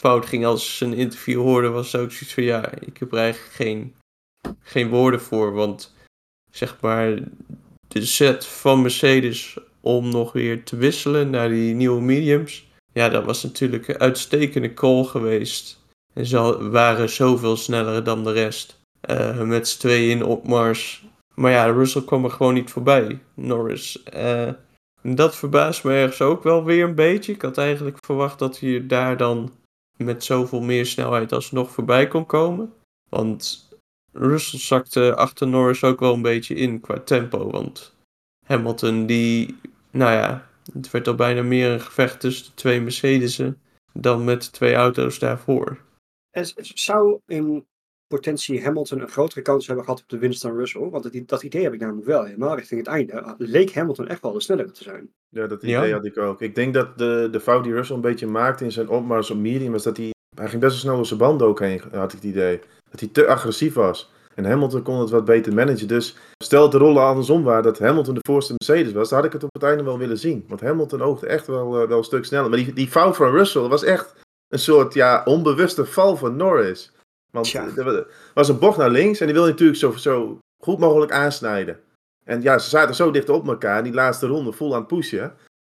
fout ging. Als ze een interview hoorde, was het ook zoiets van ja, ik heb er eigenlijk geen, geen woorden voor. Want zeg maar, de set van Mercedes om nog weer te wisselen naar die nieuwe mediums. Ja, dat was natuurlijk een uitstekende call geweest. En ze waren zoveel sneller dan de rest. Eh, met z'n tweeën in opmars. Maar ja, Russell kwam er gewoon niet voorbij. Norris. Eh, dat verbaast me ergens ook wel weer een beetje. Ik had eigenlijk verwacht dat hij daar dan met zoveel meer snelheid alsnog voorbij kon komen. Want Russell zakte achter Norris ook wel een beetje in qua tempo. Want Hamilton die, nou ja, het werd al bijna meer een gevecht tussen de twee Mercedes'en dan met de twee auto's daarvoor. En zou in potentie Hamilton een grotere kans hebben gehad op de winst dan Russell? Want dat, dat idee heb ik namelijk wel. Helemaal richting het einde leek Hamilton echt wel de snellere te zijn. Ja, dat idee Ja. had ik ook. Ik denk dat de, de fout die Russell een beetje maakte in zijn opmars op medium was dat hij... Hij ging best wel snel door zijn banden ook heen, had ik het idee. Dat hij te agressief was. En Hamilton kon het wat beter managen. Dus stel dat de rollen andersom waren, dat Hamilton de voorste Mercedes was, dan had ik het op het einde wel willen zien. Want Hamilton oogde echt wel, eh, wel een stuk sneller. Maar die, die fout van Russell was echt een soort ja, onbewuste val van Norris. Want Tja. er wa- was een bocht naar links en die wilde natuurlijk zo, zo goed mogelijk aansnijden. En ja, ze zaten zo dicht op elkaar, die laatste ronde vol aan het pushen.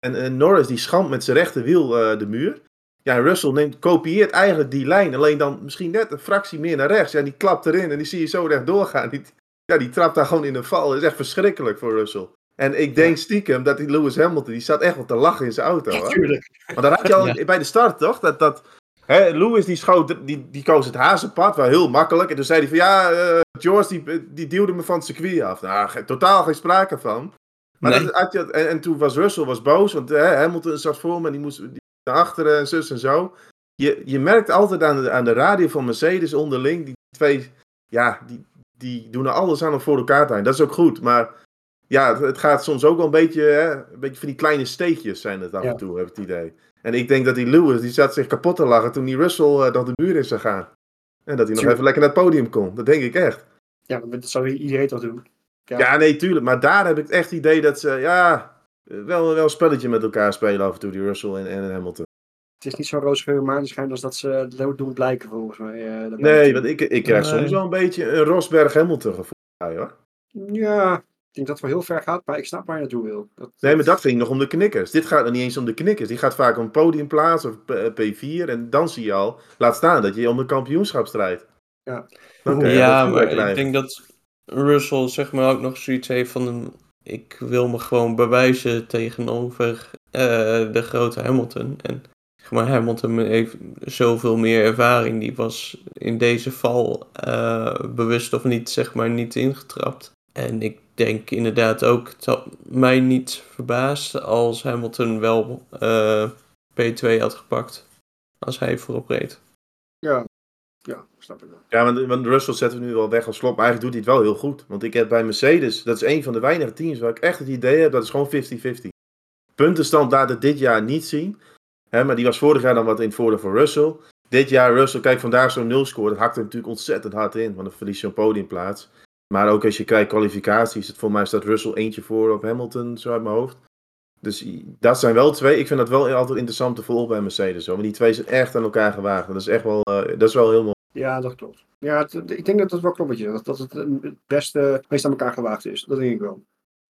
En Norris die schampt met zijn rechterwiel eh, de muur. Ja, Russell neemt, kopieert eigenlijk die lijn, alleen dan misschien net een fractie meer naar rechts. Ja, die klapt erin en die zie je zo recht doorgaan. Die, ja, die trapt daar gewoon in een val. Dat is echt verschrikkelijk voor Russell. En ik denk stiekem dat die Lewis Hamilton, die zat echt wel te lachen in zijn auto. Natuurlijk. Maar dat had je [laughs] al Ja. bij de start, toch? Dat, dat, hè, Lewis die, schoot, die, die koos het hazenpad, wel heel makkelijk. En toen zei hij van, ja, eh, George die, die duwde me van het circuit af. Nou, totaal geen sprake van. Maar Nee. dat had je, en, en toen was Russell was boos, want hè, Hamilton zat voor me en die moest die, naar achteren en zus en zo. Je, je merkt altijd aan de, aan de radio van Mercedes onderling, die twee, ja, die, die doen er alles aan om voor elkaar te zijn. Dat is ook goed, maar ja, het, het gaat soms ook wel een beetje, hè, een beetje van die kleine steekjes zijn het af en toe, heb ik het idee. En ik denk dat die Lewis, die zat zich kapot te lachen toen die Russell door de muur is gegaan. En dat hij nog even lekker naar het podium kon. Dat denk ik echt. Ja, dat zou iedereen toch doen. Ja. Ja, nee, tuurlijk. Maar daar heb ik echt het idee dat ze, ja, wel, wel een spelletje met elkaar spelen af en toe, die Russell en, en Hamilton. Het is niet zo roze geur als dat ze dat doen blijken volgens mij. eh, dat Nee, want ik, ik krijg soms wel een beetje een Rosberg-Hamilton gevoel bij, hoor. Ja, ik denk dat het wel heel ver gaat, maar ik snap waar je naartoe wil. Dat, Nee, maar dat ging nog om de knikkers. Dit gaat nog niet eens om de knikkers. Die gaat vaak om podiumplaats of P- P4. En dan zie je al, laat staan dat je om een kampioenschap strijdt. Ja. Dan ja, maar ik denk dat Russell zeg maar ook nog zoiets heeft van... ik wil me gewoon bewijzen tegenover eh, de grote Hamilton. En zeg maar, Hamilton heeft zoveel meer ervaring. Die was in deze val eh, bewust of niet, zeg maar, niet ingetrapt. En ik denk inderdaad ook, het had mij niet verbaasd als Hamilton wel eh, P2 had gepakt. Als hij voorop reed. ja. Ja, want, Russell zetten we nu wel weg als slot. Maar eigenlijk doet hij het wel heel goed. Want ik heb bij Mercedes, dat is een van de weinige teams waar ik echt het idee heb, dat is gewoon 50-50. Puntenstand laat het dit jaar niet zien. Hè, maar die was vorig jaar dan wat in het voordeel voor Russell. Dit jaar Russell, kijk vandaag zo'n nul score, dat hakt er natuurlijk ontzettend hard in. Want dan verlies je een podiumplaats. Maar ook als je kijkt kwalificaties, het, voor mij staat Russell eentje voor op Hamilton, zo uit mijn hoofd. Dus dat zijn wel twee. Ik vind dat wel altijd interessant te volgen bij Mercedes. Hoor. Want die twee zijn echt aan elkaar gewaagd. Dat is echt wel, eh, dat is wel heel mooi. Ja, dat klopt. Ja, het- ik denk dat dat wel klopt. Dat, dat het eh, het beste, het meest aan elkaar gewaagd is. Dat denk ik wel.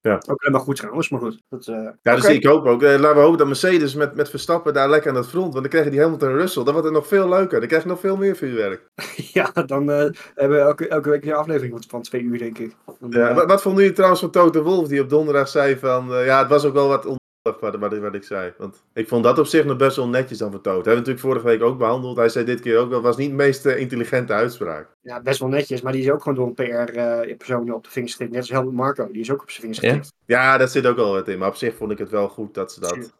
Ja. Ook helemaal goed trouwens, maar goed. Dat, eh, Ja, dus ik hoop ook. eh, laten we hopen dat Mercedes met, met Verstappen daar lekker aan het front. Want dan krijgen die Hamilton en Russell. Dan wordt het nog veel leuker. Dan krijg je nog veel meer vuurwerk. [laughs] ja, dan hebben we elke, elke week een aflevering van twee uur, denk ik. Dan, Ja, wat, wat vonden jullie trouwens van Toto Wolf die op donderdag zei van... ja, het was ook wel wat wat, wat, wat ik zei. Want ik vond dat op zich nog best wel netjes dan van Toto. Hebben we natuurlijk vorige week ook behandeld. Hij zei dit keer ook wel, het was niet de meest eh, intelligente uitspraak. ja, best wel netjes, maar die is ook gewoon door een PR-persoon op de vingers getikt. Net als Helmut Marco, die is ook op zijn vingers getikt. Ja, daar zit ook wel wat in. Maar op zich vond ik het wel goed dat ze dat...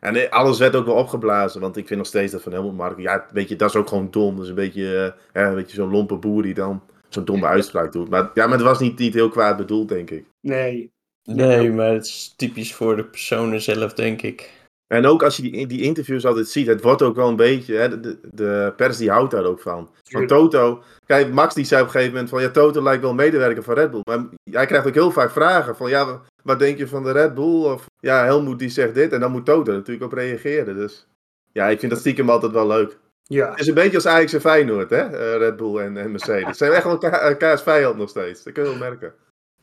En eh, alles werd ook wel opgeblazen. Want ik vind nog steeds dat van Helmut Marko... Ja, weet je, dat is ook gewoon dom. Dat is een beetje, eh, ja, een beetje zo'n lompe boer die dan zo'n domme uitspraak doet. Maar, ja, maar het was niet, niet heel kwaad bedoeld, denk ik. Nee, Nee, maar het is typisch voor de personen zelf, denk ik. En ook als je die, die interviews altijd ziet, het wordt ook wel een beetje, hè, de- pers die houdt daar ook van. Van. Toto, kijk, Max die zei op een gegeven moment van, ja, Toto lijkt wel medewerker van Red Bull. Maar hij krijgt ook heel vaak vragen van, ja, wat denk je van de Red Bull? Of ja, Helmoet die zegt dit en dan moet Toto natuurlijk op reageren. Dus ja, ik vind dat stiekem altijd wel leuk. ja. Het is een beetje als Ajax en Feyenoord, hè, eh, Red Bull en, en Mercedes. Ze zijn echt wel elkaar, elkaars vijand nog steeds, dat kun je wel merken.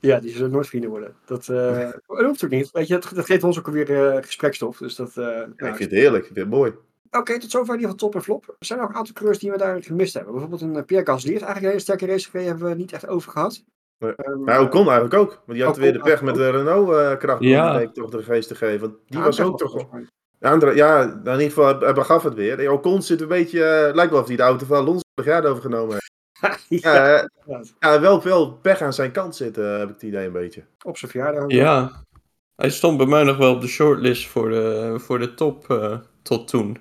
Ja, die zullen nooit vrienden worden. Dat, eh [laughs] dat hoeft ook niet. Weet je, dat, dat geeft ons ook weer eh gesprekstof. Dus dat, eh, Ja, nou, ik vind het heerlijk, ik vind het mooi. Oké, tot zover in ieder geval top en flop. Er zijn nog een aantal coureurs die we daar gemist hebben. Bijvoorbeeld een Pierre Gasly heeft eigenlijk een hele sterke race gereden. Hebben we niet echt over gehad. Nee. Ehm, Maar Ocon eigenlijk ook, want die had Ocon weer de pech met de Renault-kracht Ja. ja. toch de geest te geven. Want die ja, was ook toch... mij. Ja, ja, in ieder geval, hij begaf het weer. Ocon zit een beetje, lijkt wel of hij de auto van Alonso vorig jaar overgenomen heeft. [laughs] ja, Ja, eh, ja, wel veel pech aan zijn kant zitten, heb ik het idee een beetje. op zijn verjaardag. Ja, hij stond bij mij nog wel op de shortlist voor de, voor de top eh, tot toen.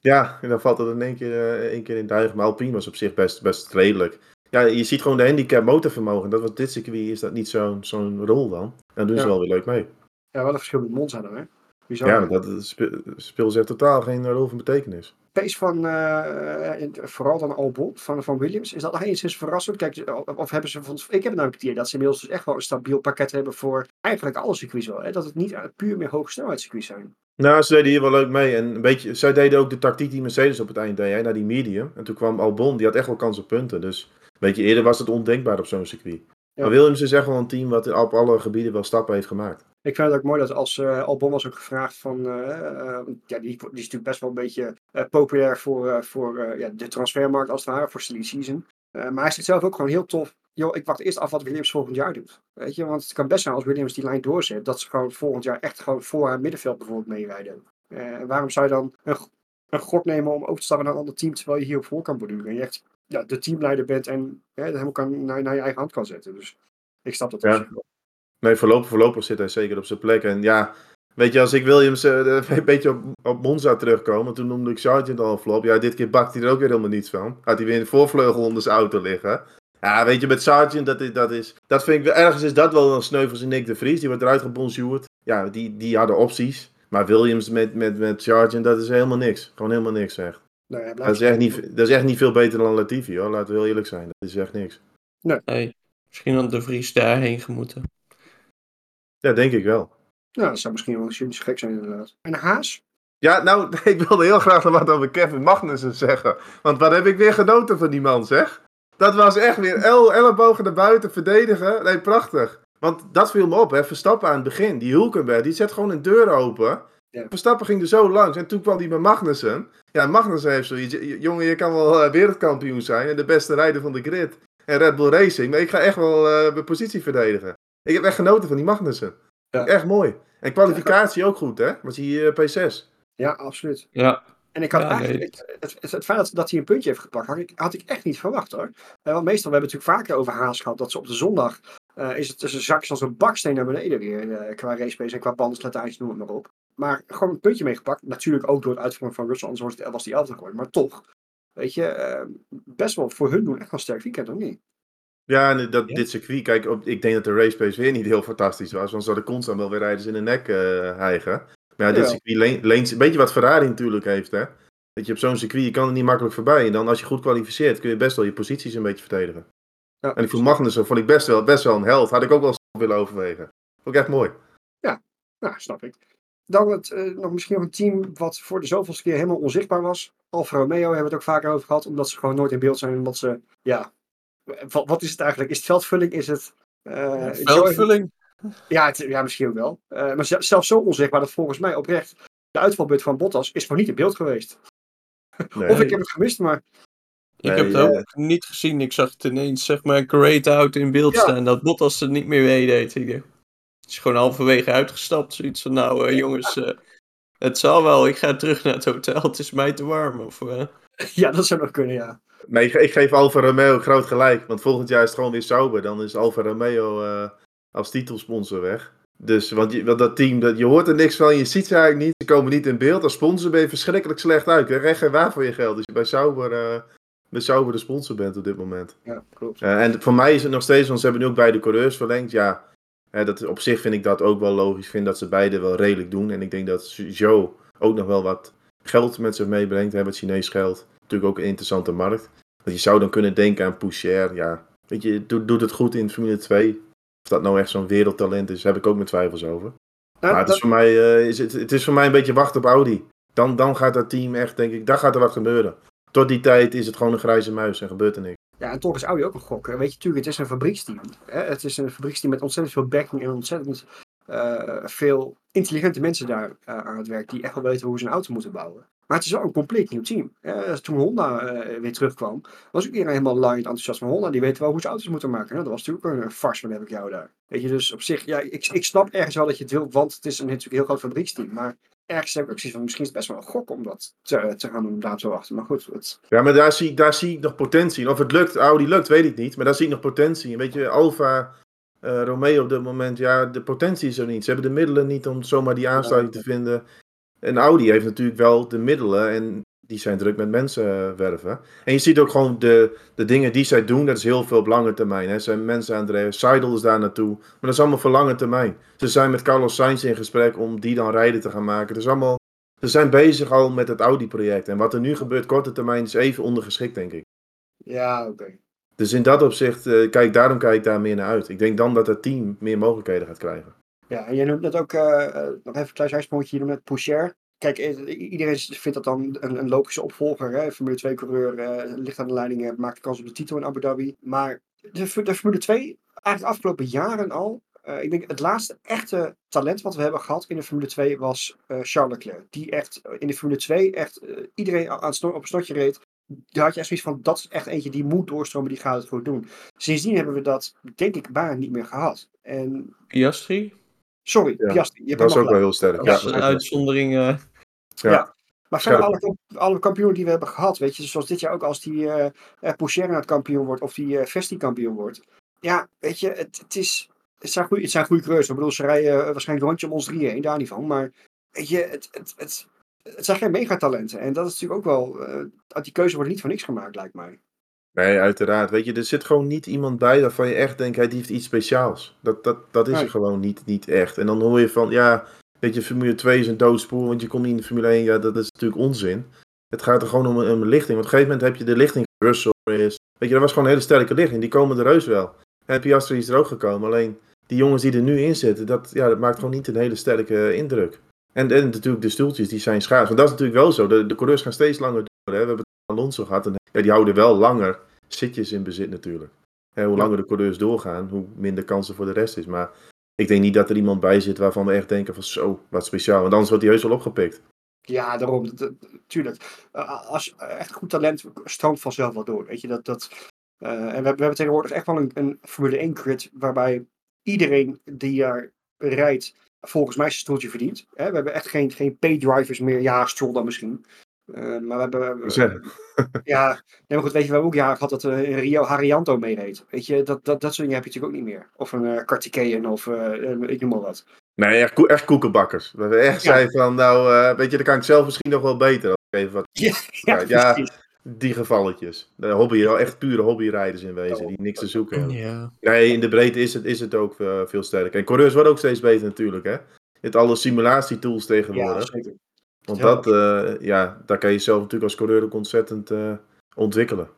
Ja, en dan valt het in één keer, eh, één keer in duigen. Maar Alpine was op zich best, best redelijk. Ja, je ziet gewoon de handicap motorvermogen. Dat was dit circuit is dat niet zo'n zo'n rol dan. En dan doen ze Ja. wel weer leuk mee. Ja, wel een verschil met Monza dan, hè? Bizar. Ja, maar dat spe- speelt zich totaal geen rol van betekenis. Pace van, eh, vooral dan Albon van, van Williams, is dat nog enigszins verrassend? Kijk, of hebben ze, ik heb namelijk het idee dat ze inmiddels dus echt wel een stabiel pakket hebben voor eigenlijk alle circuits wel. Hè? Dat het niet puur meer hoge snelheidscircuits zijn. Nou, ze deden hier wel leuk mee. En een beetje, zij deden ook de tactiek die Mercedes op het eind deed, hè, naar die medium. En toen kwam Albon, die had echt wel kans op punten. Dus een beetje eerder was het ondenkbaar op zo'n circuit. Maar Williams is echt wel een team wat op alle gebieden wel stappen heeft gemaakt. Ik vind het ook mooi dat als eh, Albon was ook gevraagd van, eh, eh, ja, die, die is natuurlijk best wel een beetje populair voor, voor ja, de transfermarkt als het ware, voor silly season. Maar hij zit zelf ook gewoon heel tof. Joh, ik wacht eerst af wat Williams volgend jaar doet. Weet je, want het kan best zijn als Williams die lijn doorzet, dat ze gewoon volgend jaar echt gewoon voor haar middenveld bijvoorbeeld meerijden. En waarom zou je dan een, een gok nemen om over te stappen naar een ander team terwijl je hier op voor kan borduren? En je echt ja, de teamleider bent en hè, dat helemaal kan, naar, naar je eigen hand kan zetten. Dus ik snap dat op Ja. Nee, voorlopig, voorlopig zit hij zeker op zijn plek. En ja, weet je, als ik Williams eh, [laughs] een beetje op, op Monza terugkom, toen noemde ik Sargent al een flop. Ja, dit keer bakt hij er ook weer helemaal niets van. Had hij weer in de voorvleugel onder zijn auto liggen. Ja, weet je, met Sargent, dat is, dat is... Dat vind ik. Ergens is dat wel een sneuvels in Nick de Vries. Die wordt eruit gebonjourd. Ja, die, die hadden opties. Maar Williams met, met, met Sargent, dat is helemaal niks. Gewoon helemaal niks, echt. Nou ja, Dat is echt niet, dat is echt niet veel beter dan Latifi, hoor. Laten we heel eerlijk zijn. Dat is echt niks. Nee, misschien had de Vries daarheen gemoeten. Ja, denk ik wel. Nou, dat zou misschien wel eens gek zijn inderdaad. En Haas? Ja, nou, [laughs] ik wilde heel graag nog wat over Kevin Magnussen zeggen. Want wat heb ik weer genoten van die man, zeg. Dat was echt weer el ellebogen naar buiten verdedigen. Nee, prachtig. Want dat viel me op, hè. Verstappen aan het begin, die Hulkenberg, die zet gewoon een deur open. Ja. Verstappen ging er zo langs. En toen kwam hij met Magnussen. Ja, Magnussen heeft zoiets. "J- Jongen, je kan wel eh, wereldkampioen zijn en de beste rijder van de grid. En Red Bull Racing. Maar ik ga echt wel eh, mijn positie verdedigen. Ik heb echt genoten van die Magnussen. Ja. Echt mooi. En kwalificatie ook goed, hè? Was hij eh, P6. Ja, absoluut. Ja, En ik had Ja, eigenlijk, het, het, het feit dat, dat hij een puntje heeft gepakt, had ik, had ik echt niet verwacht hoor. Want meestal, we hebben het natuurlijk vaker over Haas gehad, dat ze op de zondag, eh, is het tussen zakjes als een baksteen naar beneden weer, qua racepace en qua bandenslettages, noem het maar op. Maar gewoon een puntje meegepakt, natuurlijk ook door het uitvoeren van Russell, anders was, die elfde geworden. Maar toch, weet je, eh, best wel voor hun doen echt wel een sterk weekend, of niet? Ja, en dat, Ja. dit circuit, kijk, op, ik denk dat de racepace weer niet heel fantastisch was. Want ze hadden constant wel weer rijders in de nek eh hijgen. Maar ja, dit Ja. circuit leent, leent, een beetje wat Ferrari natuurlijk heeft, hè. Dat je op zo'n circuit, je kan er niet makkelijk voorbij. En dan als je goed kwalificeert, kun je best wel je posities een beetje verdedigen. Ja, En ik vond Magnussen, vond ik best wel, best wel een held. Had ik ook wel eens willen overwegen. Vond ik echt mooi. Nou, snap ik. Dan het, eh, nog misschien nog een team wat voor de zoveelste keer helemaal onzichtbaar was. Alfa Romeo hebben we het ook vaker over gehad, omdat ze gewoon nooit in beeld zijn. Omdat ze, ja, wat, wat is het eigenlijk? Is het veldvulling? Is het... eh, veldvulling. Ja, het- ja, misschien ook wel. Eh, maar ze- zelfs zo onzichtbaar dat volgens mij oprecht de uitvalbeurt van Bottas is gewoon niet in beeld geweest. Nee. [laughs] Of ik heb het gemist, maar Ik Nee, heb het ook niet gezien. Ik zag het ineens, zeg maar, great out in beeld Ja. staan. Dat Bottas het niet meer meedeed. Ik dacht, is gewoon halverwege uitgestapt. Zoiets van, nou eh, jongens, eh, het zal wel. Ik ga terug naar het hotel. Het is mij te warm. Of, eh, [laughs] ja, dat zou nog kunnen, ja. Nee, ik, ik geef Alfa Romeo groot gelijk. Want volgend jaar is het gewoon weer Sauber. Dan is Alfa Romeo eh, als titelsponsor weg. Dus, want, je, want dat team, dat, je hoort er niks van, je ziet ze eigenlijk niet. Ze komen niet in beeld. Als sponsor ben je verschrikkelijk slecht uit. Je krijgt geen waar voor je geld. Dus je bij Sauber, eh, bij Sauber de sponsor bent op dit moment. Ja, klopt. En voor mij is het nog steeds, want ze hebben nu ook beide coureurs verlengd. Ja, eh, dat, op zich vind ik dat ook wel logisch. Ik vind dat ze beide wel redelijk doen. En ik denk dat Joe ook nog wel wat geld met zich meebrengt. Hè, met Chinees geld. Natuurlijk ook een interessante markt. Want je zou dan kunnen denken aan Poucher. Ja, weet je, doet, doet het goed in Formule 2. Of dat nou echt zo'n wereldtalent is, heb ik ook mijn twijfels over. Nou, Maar het dat- is voor mij, eh, is het, het is voor mij een beetje wachten op Audi. Dan, dan gaat dat team echt, denk ik, daar gaat er wat gebeuren. Tot die tijd is het gewoon een grijze muis en gebeurt er niks. Ja, en toch is Audi ook een gok. Weet je, natuurlijk, het is een fabrieksteam. Hè? Het is een fabrieksteam met ontzettend veel backing en ontzettend eh, veel intelligente mensen daar eh, aan het werk die echt wel weten hoe ze een auto moeten bouwen. Maar het is wel een compleet nieuw team. Toen Honda eh, weer terugkwam, was ook iedereen helemaal lang enthousiast van Honda. Die weten wel hoe ze auto's moeten maken. Dat was natuurlijk een farce, wat heb ik jou daar. Weet je, dus op zich, ja, ik, ik snap ergens wel dat je het wilt, want het is een natuurlijk heel groot fabrieksteam. Maar ergens heb ik ook zoiets van, misschien is het best wel een gok om dat te, te gaan doen, om daar te wachten. Maar goed, het, Ja, maar daar zie, ik- daar zie ik nog potentie. in. Of het lukt, Audi lukt, weet ik niet. Maar daar zie ik nog potentie. in. Weet je, Alfa, eh, Romeo op dit moment, ja, de potentie is er niet. Ze hebben de middelen niet om zomaar die aansluiting te vinden. En Audi heeft natuurlijk wel de middelen en die zijn druk met mensen eh, werven. En je ziet ook gewoon de, de dingen die zij doen, dat is heel veel op lange termijn. Hè. Zijn mensen aan het drijven, Seidel is daar naartoe. Maar dat is allemaal voor lange termijn. Ze zijn met Carlos Sainz in gesprek om die dan rijden te gaan maken. Het is allemaal, ze zijn bezig al met het Audi-project. En wat er nu gebeurt, korte termijn, is even ondergeschikt, denk ik. ja, oké. Dus in dat opzicht, eh, kijk, daarom kijk ik daar meer naar uit. Ik denk dan dat het team meer mogelijkheden gaat krijgen. Ja, en jij noemt net ook, eh, nog even een klein zijsprongetje, je noemt net Poucher. Kijk, eh, iedereen vindt dat dan een, een logische opvolger. Hè? Formule 2-coureur ligt aan de leiding, eh, maakt kans op de titel in Abu Dhabi. Maar de, Formule 2, eigenlijk de afgelopen jaren al, eh, ik denk het laatste echte talent wat we hebben gehad in de Formule 2 was eh, Charles Leclerc. Die echt eh, in de Formule 2 echt eh, iedereen aan het op een snotje reed. Daar had je echt zoiets van, dat is echt eentje die moet doorstromen, die gaat het goed doen. Sindsdien hebben we dat, denk ik, bijna niet meer gehad. En, Piastri? Sorry, Ja, Piastri, je Dat is ook wel heel sterk. Dat Ja, is een uitzondering. eh, Ja. Maar verder alle, alle kampioenen die we hebben gehad, weet je, zoals dit jaar ook als die eh uh, het kampioen wordt of die eh Vesti kampioen wordt. Ja, weet je, het, het, is, het, zijn goede, het zijn goede coureurs. Ik bedoel, ze rijden waarschijnlijk rondje om ons drieën heen, daar niet van. Maar weet je, het, het, het, het zijn geen megatalenten. En dat is natuurlijk ook wel, eh, die keuze wordt niet voor niks gemaakt, lijkt mij. Nee, uiteraard. Weet je, er zit gewoon niet iemand bij waarvan je echt denkt, hij die heeft iets speciaals. Dat, dat, dat is Nee. er gewoon niet, niet echt. En dan hoor je van, ja, weet je, Formule 2 is een doodspoor, want je komt niet in de Formule 1. Ja, dat is natuurlijk onzin. Het gaat er gewoon om een, om een lichting. Want op een gegeven moment heb je de lichting Russell is. Weet je, dat was gewoon een hele sterke lichting. Die komen er heus wel. En Piastri is er ook gekomen. Alleen die jongens die er nu in zitten, dat, ja, dat maakt gewoon niet een hele sterke indruk. En, en natuurlijk de stoeltjes, die zijn schaars. Want dat is natuurlijk wel zo. De, de coureurs gaan steeds langer door. Hè. We hebben Alonso gehad. En ja, die houden wel langer zitjes in bezit natuurlijk. Hoe langer de coureurs doorgaan, hoe minder kansen voor de rest is. Maar ik denk niet dat er iemand bij zit waarvan we echt denken van zo, wat speciaal. Want anders wordt hij heus wel opgepikt. Ja, daarom. Dat- Tuurlijk. Eh, als echt goed talent stroomt vanzelf wel door. Weet je, dat, dat, eh, en we, hebben- we hebben tegenwoordig echt wel een, een Formule 1 grid waarbij iedereen die daar rijdt volgens mij zijn stoeltje verdient. Hè? We hebben echt geen, geen pay-drivers meer. Ja, Stroll dan misschien. Eh, maar we hebben... Zeg, [laughs] Ja, nee, maar goed, weet je, we hebben ook jaren gehad dat eh, in Rio Harianto meereed. Weet je, dat, dat, dat soort dingen heb je natuurlijk ook niet meer. Of een uh, Kartikeyen of eh, eh, ik noem maar wat. Nee, echt, echt koekenbakkers. We hebben echt Ja. zei van, nou, eh, weet je, dan kan ik zelf misschien nog wel beter. Even wat, Ja, [laughs] Ja, ja. die gevalletjes. De hobby, echt pure hobbyrijders in wezen, die niks te zoeken hebben. Ja. Nee, in de breedte is het, is het ook eh, veel sterker. En coureurs worden ook steeds beter natuurlijk, hè. Je hebt alle simulatietools Ja, tegenwoordig. zeker. Want dat, eh, ja, daar kan je zelf natuurlijk als coureur ook ontzettend eh, ontwikkelen.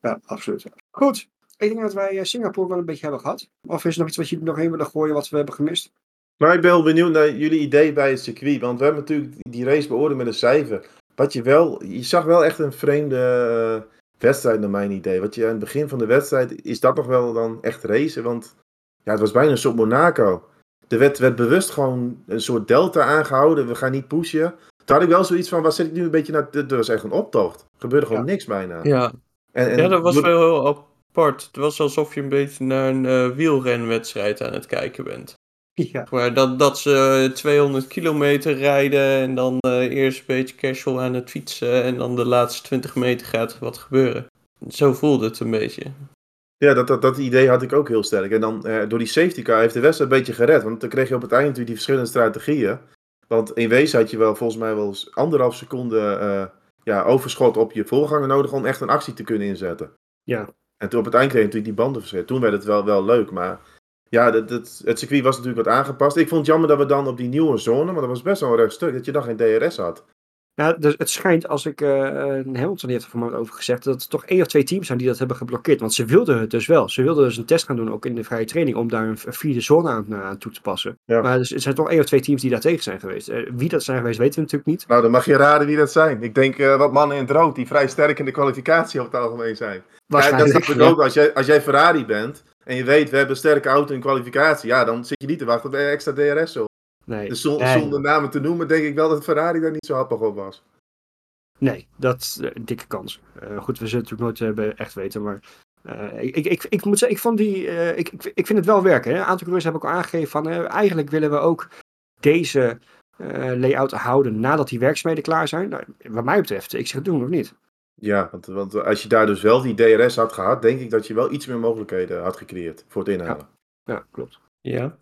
Ja, absoluut. Goed. Ik denk dat wij eh, Singapore wel een beetje hebben gehad. Of is er nog iets wat jullie nog heen willen gooien wat we hebben gemist? Maar ik ben wel benieuwd naar jullie idee bij het circuit. Want we hebben natuurlijk die race beoordeeld met een cijfer. Wat je wel, je zag wel echt een vreemde wedstrijd naar mijn idee. Wat je aan het begin van de wedstrijd, is dat nog wel dan echt racen? Want ja, het was bijna een soort Monaco. Er werd, werd bewust gewoon een soort delta aangehouden. We gaan niet pushen. Toen had ik wel zoiets van, waar zit ik nu een beetje naar? Dit was echt een optocht. Er gebeurde gewoon Ja. niks bijna. Ja. En, en ja, dat was wel heel apart. Het was alsof je een beetje naar een eh, wielrenwedstrijd aan het kijken bent. Ja. Maar dat, dat ze 200 kilometer rijden en dan eh, eerst een beetje casual aan het fietsen en dan de laatste 20 meter gaat er wat gebeuren. Zo voelde het een beetje. Ja, dat, dat, dat idee had ik ook heel sterk. En dan eh, door die safety car heeft de wedstrijd een beetje gered. Want dan kreeg je op het eind natuurlijk die verschillende strategieën. Want in wezen had je wel volgens mij wel eens anderhalf seconde eh, ja, overschot op je voorganger nodig om echt een actie te kunnen inzetten. Ja. En toen op het eind kreeg je natuurlijk die banden verschillen. Toen werd het wel, wel leuk. Maar ja, dat, dat, het circuit was natuurlijk wat aangepast. Ik vond het jammer dat we dan op die nieuwe zone, maar dat was best wel een recht stuk, dat je dan geen DRS had. Ja, dus het schijnt, als ik, eh Hamilton heeft er voor mij over gezegd, dat er toch één of twee teams zijn die dat hebben geblokkeerd. Want ze wilden het dus wel. Ze wilden dus een test gaan doen, ook in de vrije training, om daar een, vierde zone aan, aan toe te passen. Ja. Maar dus, er zijn toch één of twee teams die daar tegen zijn geweest. Eh, wie dat zijn geweest, weten we natuurlijk niet. Nou, dan mag je raden wie dat zijn. Ik denk eh, wat mannen in het rood die vrij sterk in de kwalificatie op het algemeen zijn. Ja, dat snap ik ook. Als jij, als jij Ferrari bent en je weet we hebben een sterke auto in kwalificatie, ja, dan zit je niet te wachten op extra DRS. Nee, Dus zon- nee, zonder namen te noemen, denk ik wel dat Ferrari daar niet zo happig op was. nee, dat is eh, een dikke kans. Eh, goed, we zullen het natuurlijk nooit eh, echt weten, maar eh, ik, ik, ik, ik moet zeggen, ik, vond die, eh, ik, ik, ik vind het wel werken. Hè? Een aantal coureurs hebben ook al aangegeven van, eh, eigenlijk willen we ook deze eh, layout houden nadat die werkzaamheden klaar zijn. Nou, wat mij betreft, ik zeg het doen of niet. Ja, want, want als je daar dus wel die DRS had gehad, denk ik dat je wel iets meer mogelijkheden had gecreëerd voor het inhalen. Ja, klopt. Ja.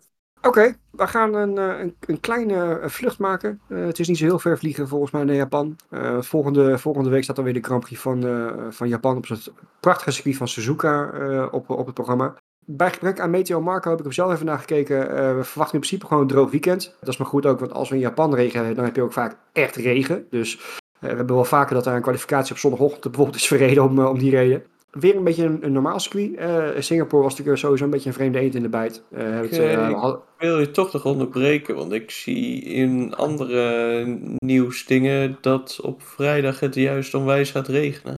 Oké, we gaan een, eh, een, kleine eh, vlucht maken. Eh, het is niet zo heel ver vliegen volgens mij naar Japan. Volgende, volgende week staat dan weer de Grand Prix van, van Japan op het prachtige circuit van Suzuka op, op het programma. Bij gebrek aan Meteo Marco heb ik er zelf even naar gekeken. We verwachten in principe gewoon een droog weekend. Dat is maar goed ook, want als we in Japan regen hebben, dan heb je ook vaak echt regen. Dus we hebben wel vaker dat daar een kwalificatie op zondagochtend bijvoorbeeld is verreden om, om die reden. Weer een beetje een, een normaal circuit. Eh, Singapore was natuurlijk sowieso een beetje een vreemde eend in de bijt. Eh, het, eh, had- Ik wil je toch nog onderbreken, want ik zie in andere nieuwsdingen dat op vrijdag het juist onwijs gaat regenen.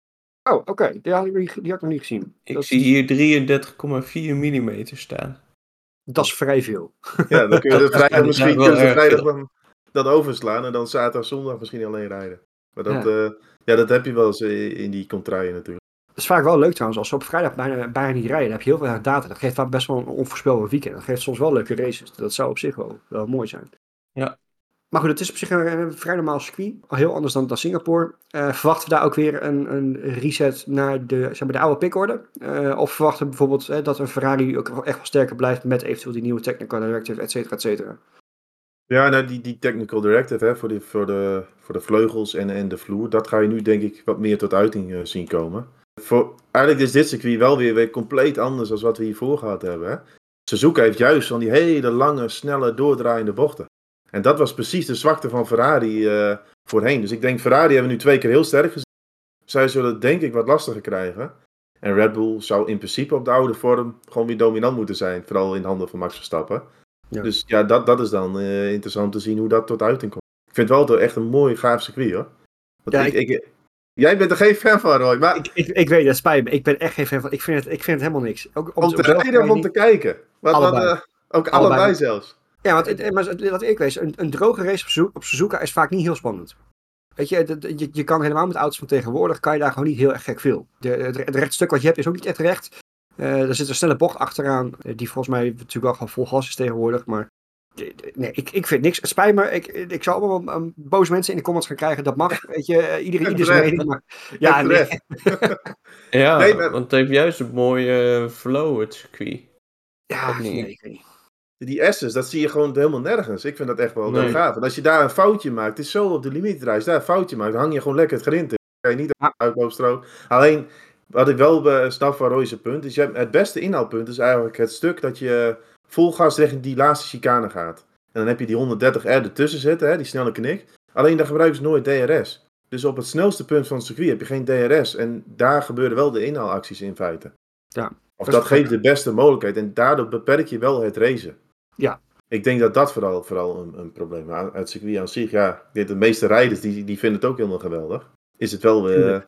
Oh, oké. Die, had ik die had ik nog niet gezien. Ik dat, zie hier 33,4 mm staan. dat is vrij veel. Ja, dan kun je de [laughs] Dat vrijdag is misschien kun je de erg vrijdag dan, dan overslaan en dan zaterdag, zondag misschien alleen rijden. Maar dat, Ja. ja. ja, dat heb je wel eens in in die contraien natuurlijk. Dat is vaak wel leuk trouwens. Als ze op vrijdag bijna, bijna niet rijden, dan heb je heel veel data. Dat geeft vaak best wel een onvoorspelbaar weekend. Dat geeft soms wel leuke races. Dat zou op zich wel, wel mooi zijn. Ja. Maar goed, het is op zich een, een vrij normaal circuit. Al heel anders dan, dan Singapore. Eh, verwachten we daar ook weer een, een reset naar de, zeg maar, de oude pickorde? Eh, of verwachten we bijvoorbeeld eh, dat een Ferrari ook echt wel sterker blijft met eventueel die nieuwe technical directive, et cetera, et cetera? Ja, nou, die, die technical directive hè, voor, de, voor, de, voor de vleugels en, en de vloer, dat ga je nu denk ik wat meer tot uiting zien komen. Voor, eigenlijk is dit circuit wel weer, weer compleet anders dan wat we hiervoor gehad hebben. Hè? Suzuka heeft juist van die hele lange, snelle, doordraaiende bochten. En dat was precies de zwakte van Ferrari eh, voorheen. Dus ik denk, Ferrari hebben we nu twee keer heel sterk gezien. Zij zullen denk ik wat lastiger krijgen. En Red Bull zou in principe op de oude vorm gewoon weer dominant moeten zijn. Vooral in handen van Max Verstappen. Ja. Dus ja, dat, dat is dan eh, interessant te zien hoe dat tot uiting komt. Ik vind het wel echt een mooi, gaaf circuit hoor. Want Ja, ik, ik, jij bent er geen fan van, Roy. Maar Ik, ik, ik weet het, spijt me. Ik ben echt geen fan van. Ik vind het, ik vind het helemaal niks. Ook om te rijden of om te kijken? Wat, eh, ook allebei, Allebei. zelfs. Ja, want maar wat ik weet, een, een droge race op, Suzu- op Suzuka is vaak niet heel spannend. Weet je, je, je kan helemaal met auto's van tegenwoordig, kan je daar gewoon niet heel erg gek veel. De, het, het rechtstuk wat je hebt is ook niet echt recht. Eh, er zit een snelle bocht achteraan, eh, die volgens mij natuurlijk wel gewoon vol gas is tegenwoordig. Maar nee, ik, ik vind niks. Het spijt me, ik, ik zal allemaal um, boze mensen in de comments gaan krijgen. Dat mag, [laughs] weet je, eh, iedereen ieder zijn mening. Maar, ja, nee. [laughs] Ja, Nee, maar- want het heeft juist een mooie eh, flow, het circuit. ja, nee, ik weet niet. Die S's, dat zie je gewoon helemaal nergens. Ik vind dat echt wel Nee. heel gaaf. En als je daar een foutje maakt, het is zo op de limiet. Als je daar een foutje maakt, dan hang je gewoon lekker het grind in. Dan kan je niet Ja. uitloopstrook. Alleen, wat ik wel eh, snap van Roy's punt, is je hebt, het beste inhaalpunt is eigenlijk het stuk dat je vol gas richting die laatste chicane gaat. En dan heb je die 130R ertussen zitten, hè, die snelle knik. Alleen daar gebruiken ze nooit DRS. Dus op het snelste punt van het circuit heb je geen DRS. En daar gebeuren wel de inhaalacties in feite. Ja. Of Dat geeft de beste mogelijkheid. En daardoor beperk je wel het racen. Ja. Ik denk dat dat vooral, vooral een, een probleem is. Het circuit aan zich, ja. De meeste rijders die, die vinden het ook helemaal geweldig. Is het wel weer... Tuurlijk.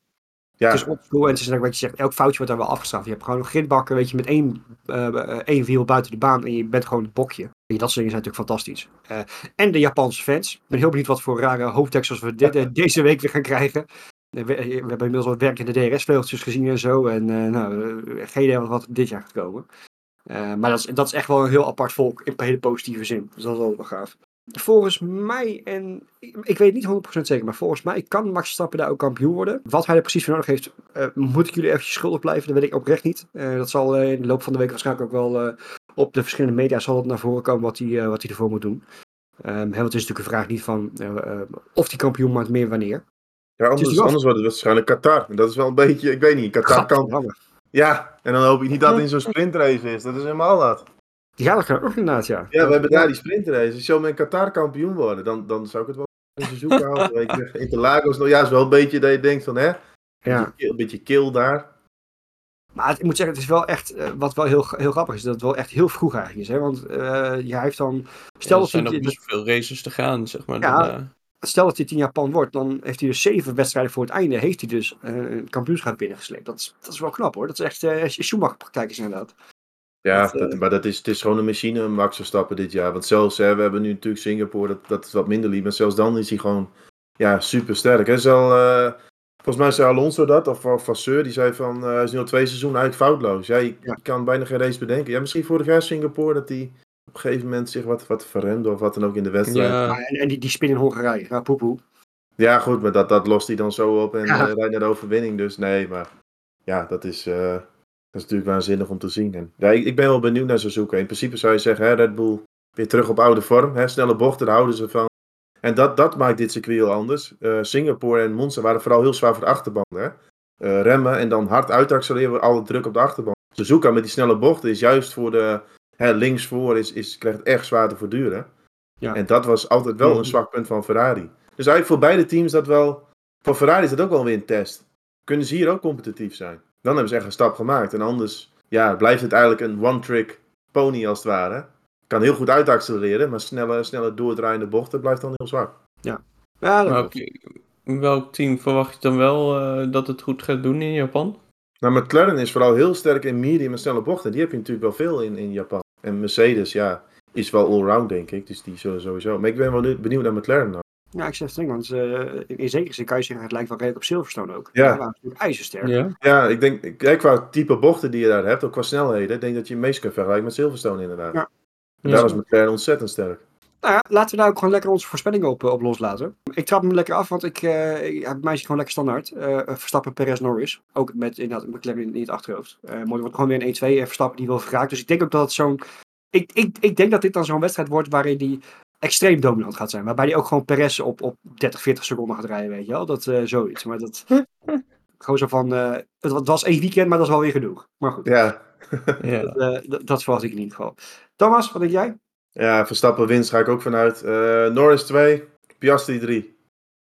Ja, Het is oldschool en het is wat je zegt, elk foutje wordt daar wel afgestraft. Je hebt gewoon een grindbakken, weet je, met één, eh, één wiel buiten de baan en je bent gewoon het bokje. Je, dat soort dingen zijn natuurlijk fantastisch. Eh, en de Japanse fans. Ik ben heel benieuwd wat voor rare hoofddeksels we eh, [laughs] deze week weer gaan krijgen. We, we hebben inmiddels wat werkende DRS-vleugeltjes gezien en zo. En nou, geen idee wat, dit jaar gaat komen. Maar dat is, dat is echt wel een heel apart volk in hele positieve zin. Dus dat is wel gaaf. Volgens mij, en ik, weet niet 100% zeker, maar volgens mij kan Max Stappen daar ook kampioen worden. Wat hij er precies voor nodig heeft, eh, moet ik jullie eventjes schuldig blijven. Dat weet ik oprecht niet. Eh, dat zal eh, in de loop van de week waarschijnlijk ook wel op de verschillende media zal het naar voren komen wat hij, wat hij ervoor moet doen. Hè, want het is natuurlijk een vraag niet van of die kampioen maakt, meer wanneer. ja, anders, anders wordt het waarschijnlijk Qatar. Dat is wel een beetje... Ik weet niet, Qatar kan... Gadverdamme. Ja, en dan hoop ik niet dat het in zo'n sprintrace is. Dat is helemaal wat. Ja, dat kan ook inderdaad, ja. Ja, we hebben daar die sprintrace. Als je met Qatar kampioen worden, dan, dan zou ik het wel in Suzuka houden. [laughs] Je. Interlagos, nou ja, is wel een beetje dat je denkt van, hè? ja. Een beetje kill daar. Maar het- ik moet zeggen, het is wel echt, eh, wat wel heel, heel grappig is, dat het wel echt heel vroeg eigenlijk is. Hè? Want eh ja, hij heeft dan, stel, Stel, er dat zijn hij, nog best veel races te gaan, zeg maar. Ja. daarna. stel dat hij 10 Japan wordt, dan heeft hij dus zeven wedstrijden voor het einde, heeft hij dus eh, een kampioenschap binnengesleept. Dat is, dat is wel knap hoor, dat is echt eh Schumacher-praktijk is inderdaad. Ja, Dat, eh, dat- maar dat is, het is gewoon een machine, Max Verstappen dit jaar. Want zelfs, hè, we hebben nu natuurlijk Singapore, dat, dat is wat minder lief. Maar zelfs dan is hij gewoon ja, super sterk. Hè. Zal, eh, volgens mij zei Alonso dat, of, of Vasseur, die zei van, eh, hij is nu al twee seizoenen eigenlijk foutloos. Ja, je, Ja. je kan bijna geen race bedenken. Ja, misschien vorig jaar Singapore, dat hij op een gegeven moment zich wat, wat verremde of wat dan ook in de wedstrijd. Ja, Ja, en, en die, die spin in Hongarije, ja, poepoe. goed, maar dat, dat lost hij dan zo op en Ja. eh, rijdt naar de overwinning. Dus nee, maar ja, dat is, eh, dat is natuurlijk waanzinnig om te zien. En, ja, ik, ik ben wel benieuwd naar Suzuka. In principe zou je zeggen, hè, Red Bull weer terug op oude vorm. Hè, snelle bochten, daar houden ze van. En dat, dat maakt dit circuit heel anders. Eh, Singapore en Monza waren vooral heel zwaar voor de achterband. Hè? Eh, remmen en dan hard uitaccelereren, alle druk op de achterband. Suzuka met die snelle bochten is juist voor de hè, linksvoor, is, is, krijgt het echt zwaar te voortduren. Ja. En dat was altijd wel een zwak punt van Ferrari. Dus eigenlijk voor beide teams dat wel. Voor Ferrari is dat ook wel weer een test. Kunnen ze hier ook competitief zijn? Dan hebben ze echt een stap gemaakt. En anders ja, blijft het eigenlijk een one-trick pony als het ware. Kan heel goed uitaccelereren, maar snelle, snelle doordraaiende bochten blijft dan heel zwak. Ja, dat klopt. oké, welk team verwacht je dan wel eh, dat het goed gaat doen in Japan? Nou, McLaren is vooral heel sterk in medium en snelle bochten. Die heb je natuurlijk wel veel in, in Japan. En Mercedes, ja, is wel allround, denk ik. Dus die zullen sowieso. Maar ik ben wel nu- benieuwd naar McLaren. Nou. Ja, ik zeg het want eh, in, zekere zin kan je zeggen, het lijkt wel redelijk op Silverstone ook. Ja. Die waren natuurlijk ijzersterk. Ja. Ja, ik denk, kijk qua type bochten die je daar hebt, ook qua snelheden, ik denk dat je het meest kunt vergelijken met Silverstone inderdaad. Ja. En daar was McLaren ontzettend sterk. Nou ja, laten we daar ook gewoon lekker onze voorspellingen op, eh, op loslaten. Ik trap hem lekker af, want ik, eh ik, bij mij is het gewoon lekker standaard. Eh, Verstappen, Perez, Norris. Ook met inderdaad McLaren in, in het achterhoofd. Eh mooi, wordt gewoon weer een 1-2 en Verstappen die wil geraakt. Dus ik denk ook dat het zo'n... Ik, ik, ik denk dat dit dan zo'n wedstrijd wordt waarin die extreem dominant gaat zijn. Waarbij die ook gewoon Perez op, op 30, 40 seconden gaat rijden, weet je wel. Dat, eh, zoiets. Maar dat... [laughs] Gewoon zo van, eh, het, wa- het was één weekend, maar dat is wel weer genoeg. Maar goed, Ja. [laughs] Ja. dat, eh, dat, dat verwacht ik in ieder geval. Thomas, wat denk jij? ja, Verstappen winst ga ik ook vanuit. Eh, Norris 2, Piastri 3.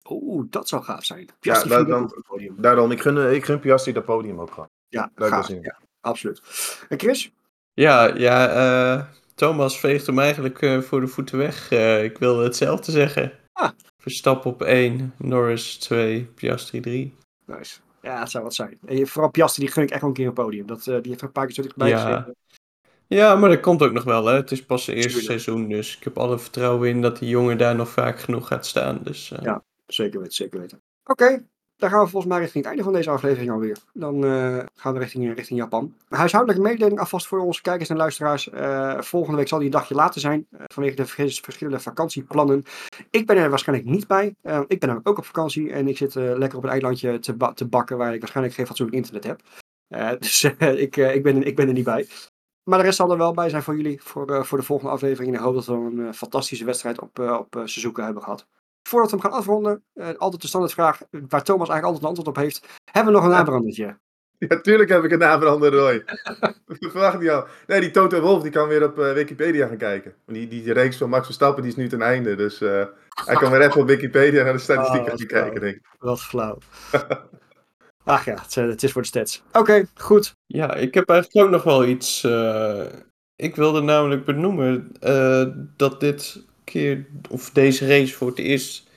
Oeh, dat zou gaaf zijn. Ja, Piastri ik dan- ook op het podium. Daarom, ik gun, ik gun Piastri dat podium ook gewoon. Ja, gaaf. zien. Ja, absoluut. En Chris? Ja, ja eh, Thomas veegt hem eigenlijk eh, voor de voeten weg. Eh, ik wilde hetzelfde zeggen. Ah. Verstappen op 1, Norris 2, Piastri 3. Nice. Ja, het zou wat zijn. En vooral Piastri, die gun ik echt wel een keer een podium. Dat, eh, die heeft een paar keer zo dichtbij Ja. gezeten. Ja, maar dat komt ook nog wel. Hè. Het is pas zijn eerste Tuurlijk. seizoen, dus ik heb alle vertrouwen in dat die jongen daar nog vaak genoeg gaat staan. Dus, Ja. Zeker weten, zeker weten. Oké, dan gaan we volgens mij richting het einde van deze aflevering alweer. Dan eh, gaan we richting, richting Japan. Huishoudelijke mededeling alvast voor onze kijkers en luisteraars. Eh, volgende week zal die dagje later zijn, eh, vanwege de vers- verschillende vakantieplannen. Ik ben er waarschijnlijk niet bij. Ik ben ook op vakantie en ik zit lekker op een eilandje te, te bakken waar ik waarschijnlijk geen fatsoenlijk internet heb. [laughs] Dus ik, ik, ben, ik ben er niet bij. Maar de rest zal er wel bij zijn voor jullie, voor, voor de volgende aflevering. En ik hoop dat we een fantastische wedstrijd op, op Suzuka hebben gehad. Voordat we hem gaan afronden, eh, altijd de standaardvraag waar Thomas eigenlijk altijd een antwoord op heeft. Hebben we nog een naamverandertje? [laughs] Ja, tuurlijk heb ik een naam veranderd, Roy. [laughs] Verwacht niet al. Nee, die Toto Wolf die kan weer op eh, Wikipedia gaan kijken. Die, die reeks van Max Verstappen die is nu ten einde. Dus eh, hij kan weer even op Wikipedia naar de [laughs] statistieken Oh, gaan flauw. kijken, denk ik. Wat flauw. Ach ja, het, het is voor de stats. Oké, goed. Ja, ik heb eigenlijk ook nog wel iets. eh, ik wilde namelijk benoemen eh, dat dit keer, of deze race voor het eerst,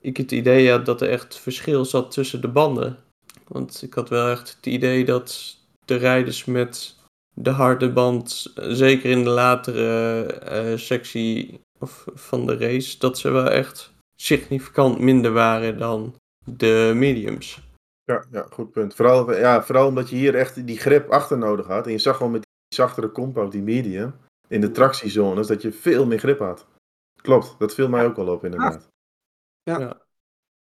ik het idee had dat er echt verschil zat tussen de banden. Want ik had wel echt het idee dat de rijders met de harde band, zeker in de latere eh, sectie of van de race, dat ze wel echt significant minder waren dan de mediums. Ja, ja, goed punt. Vooral, ja, vooral omdat je hier echt die grip achter nodig had. En je zag gewoon met die zachtere compound, die medium, in de tractiezones, dat je veel meer grip had. Klopt, dat viel mij ook wel op inderdaad.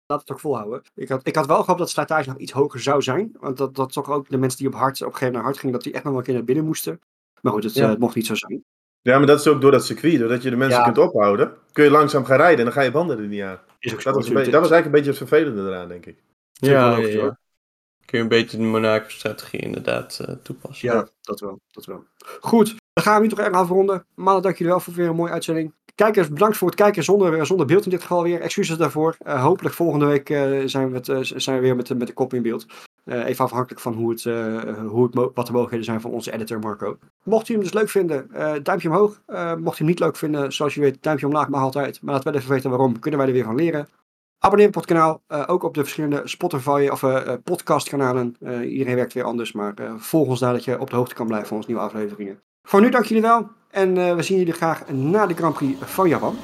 Laat het ook volhouden. Ik had, ik had wel gehoopt dat de slijtage nog iets hoger zou zijn. Want dat, dat toch ook de mensen die op, hard, op een gegeven moment naar hard gingen, dat die echt nog wel een keer naar binnen moesten. Maar goed, het, Ja. eh, het mocht niet zo zijn. Ja, maar dat is ook door dat circuit. Doordat je de mensen Ja. kunt ophouden, kun je langzaam gaan rijden en dan ga je banden er niet aan. Is ook Dat was, beetje, dat was eigenlijk een beetje het vervelende eraan, denk ik. Ja, ja, ja. Kun je een beetje de Monaco-strategie inderdaad eh, toepassen. Ja, dat wel, dat wel. Goed, dan gaan we nu toch erg afronden. Mannen, dank jullie wel voor weer een mooie uitzending. Kijkers, bedankt voor het kijken zonder, zonder beeld in dit geval weer. Excuses daarvoor. Eh, hopelijk volgende week eh, zijn, we het, eh, zijn we weer met, met de kop in beeld. Even afhankelijk van hoe het, hoe het wat de mogelijkheden zijn van onze editor Marco. Mocht u hem dus leuk vinden, duimpje omhoog. Mocht u hem niet leuk vinden, zoals je weet, duimpje omlaag mag altijd. Maar laten we even weten waarom, kunnen wij er weer van leren. Abonneer op het kanaal, ook op de verschillende Spotify of podcastkanalen. Iedereen werkt weer anders, maar volg ons daar dat je op de hoogte kan blijven van onze nieuwe afleveringen. Voor nu dank jullie wel en eh, we zien jullie graag na de Grand Prix van Japan.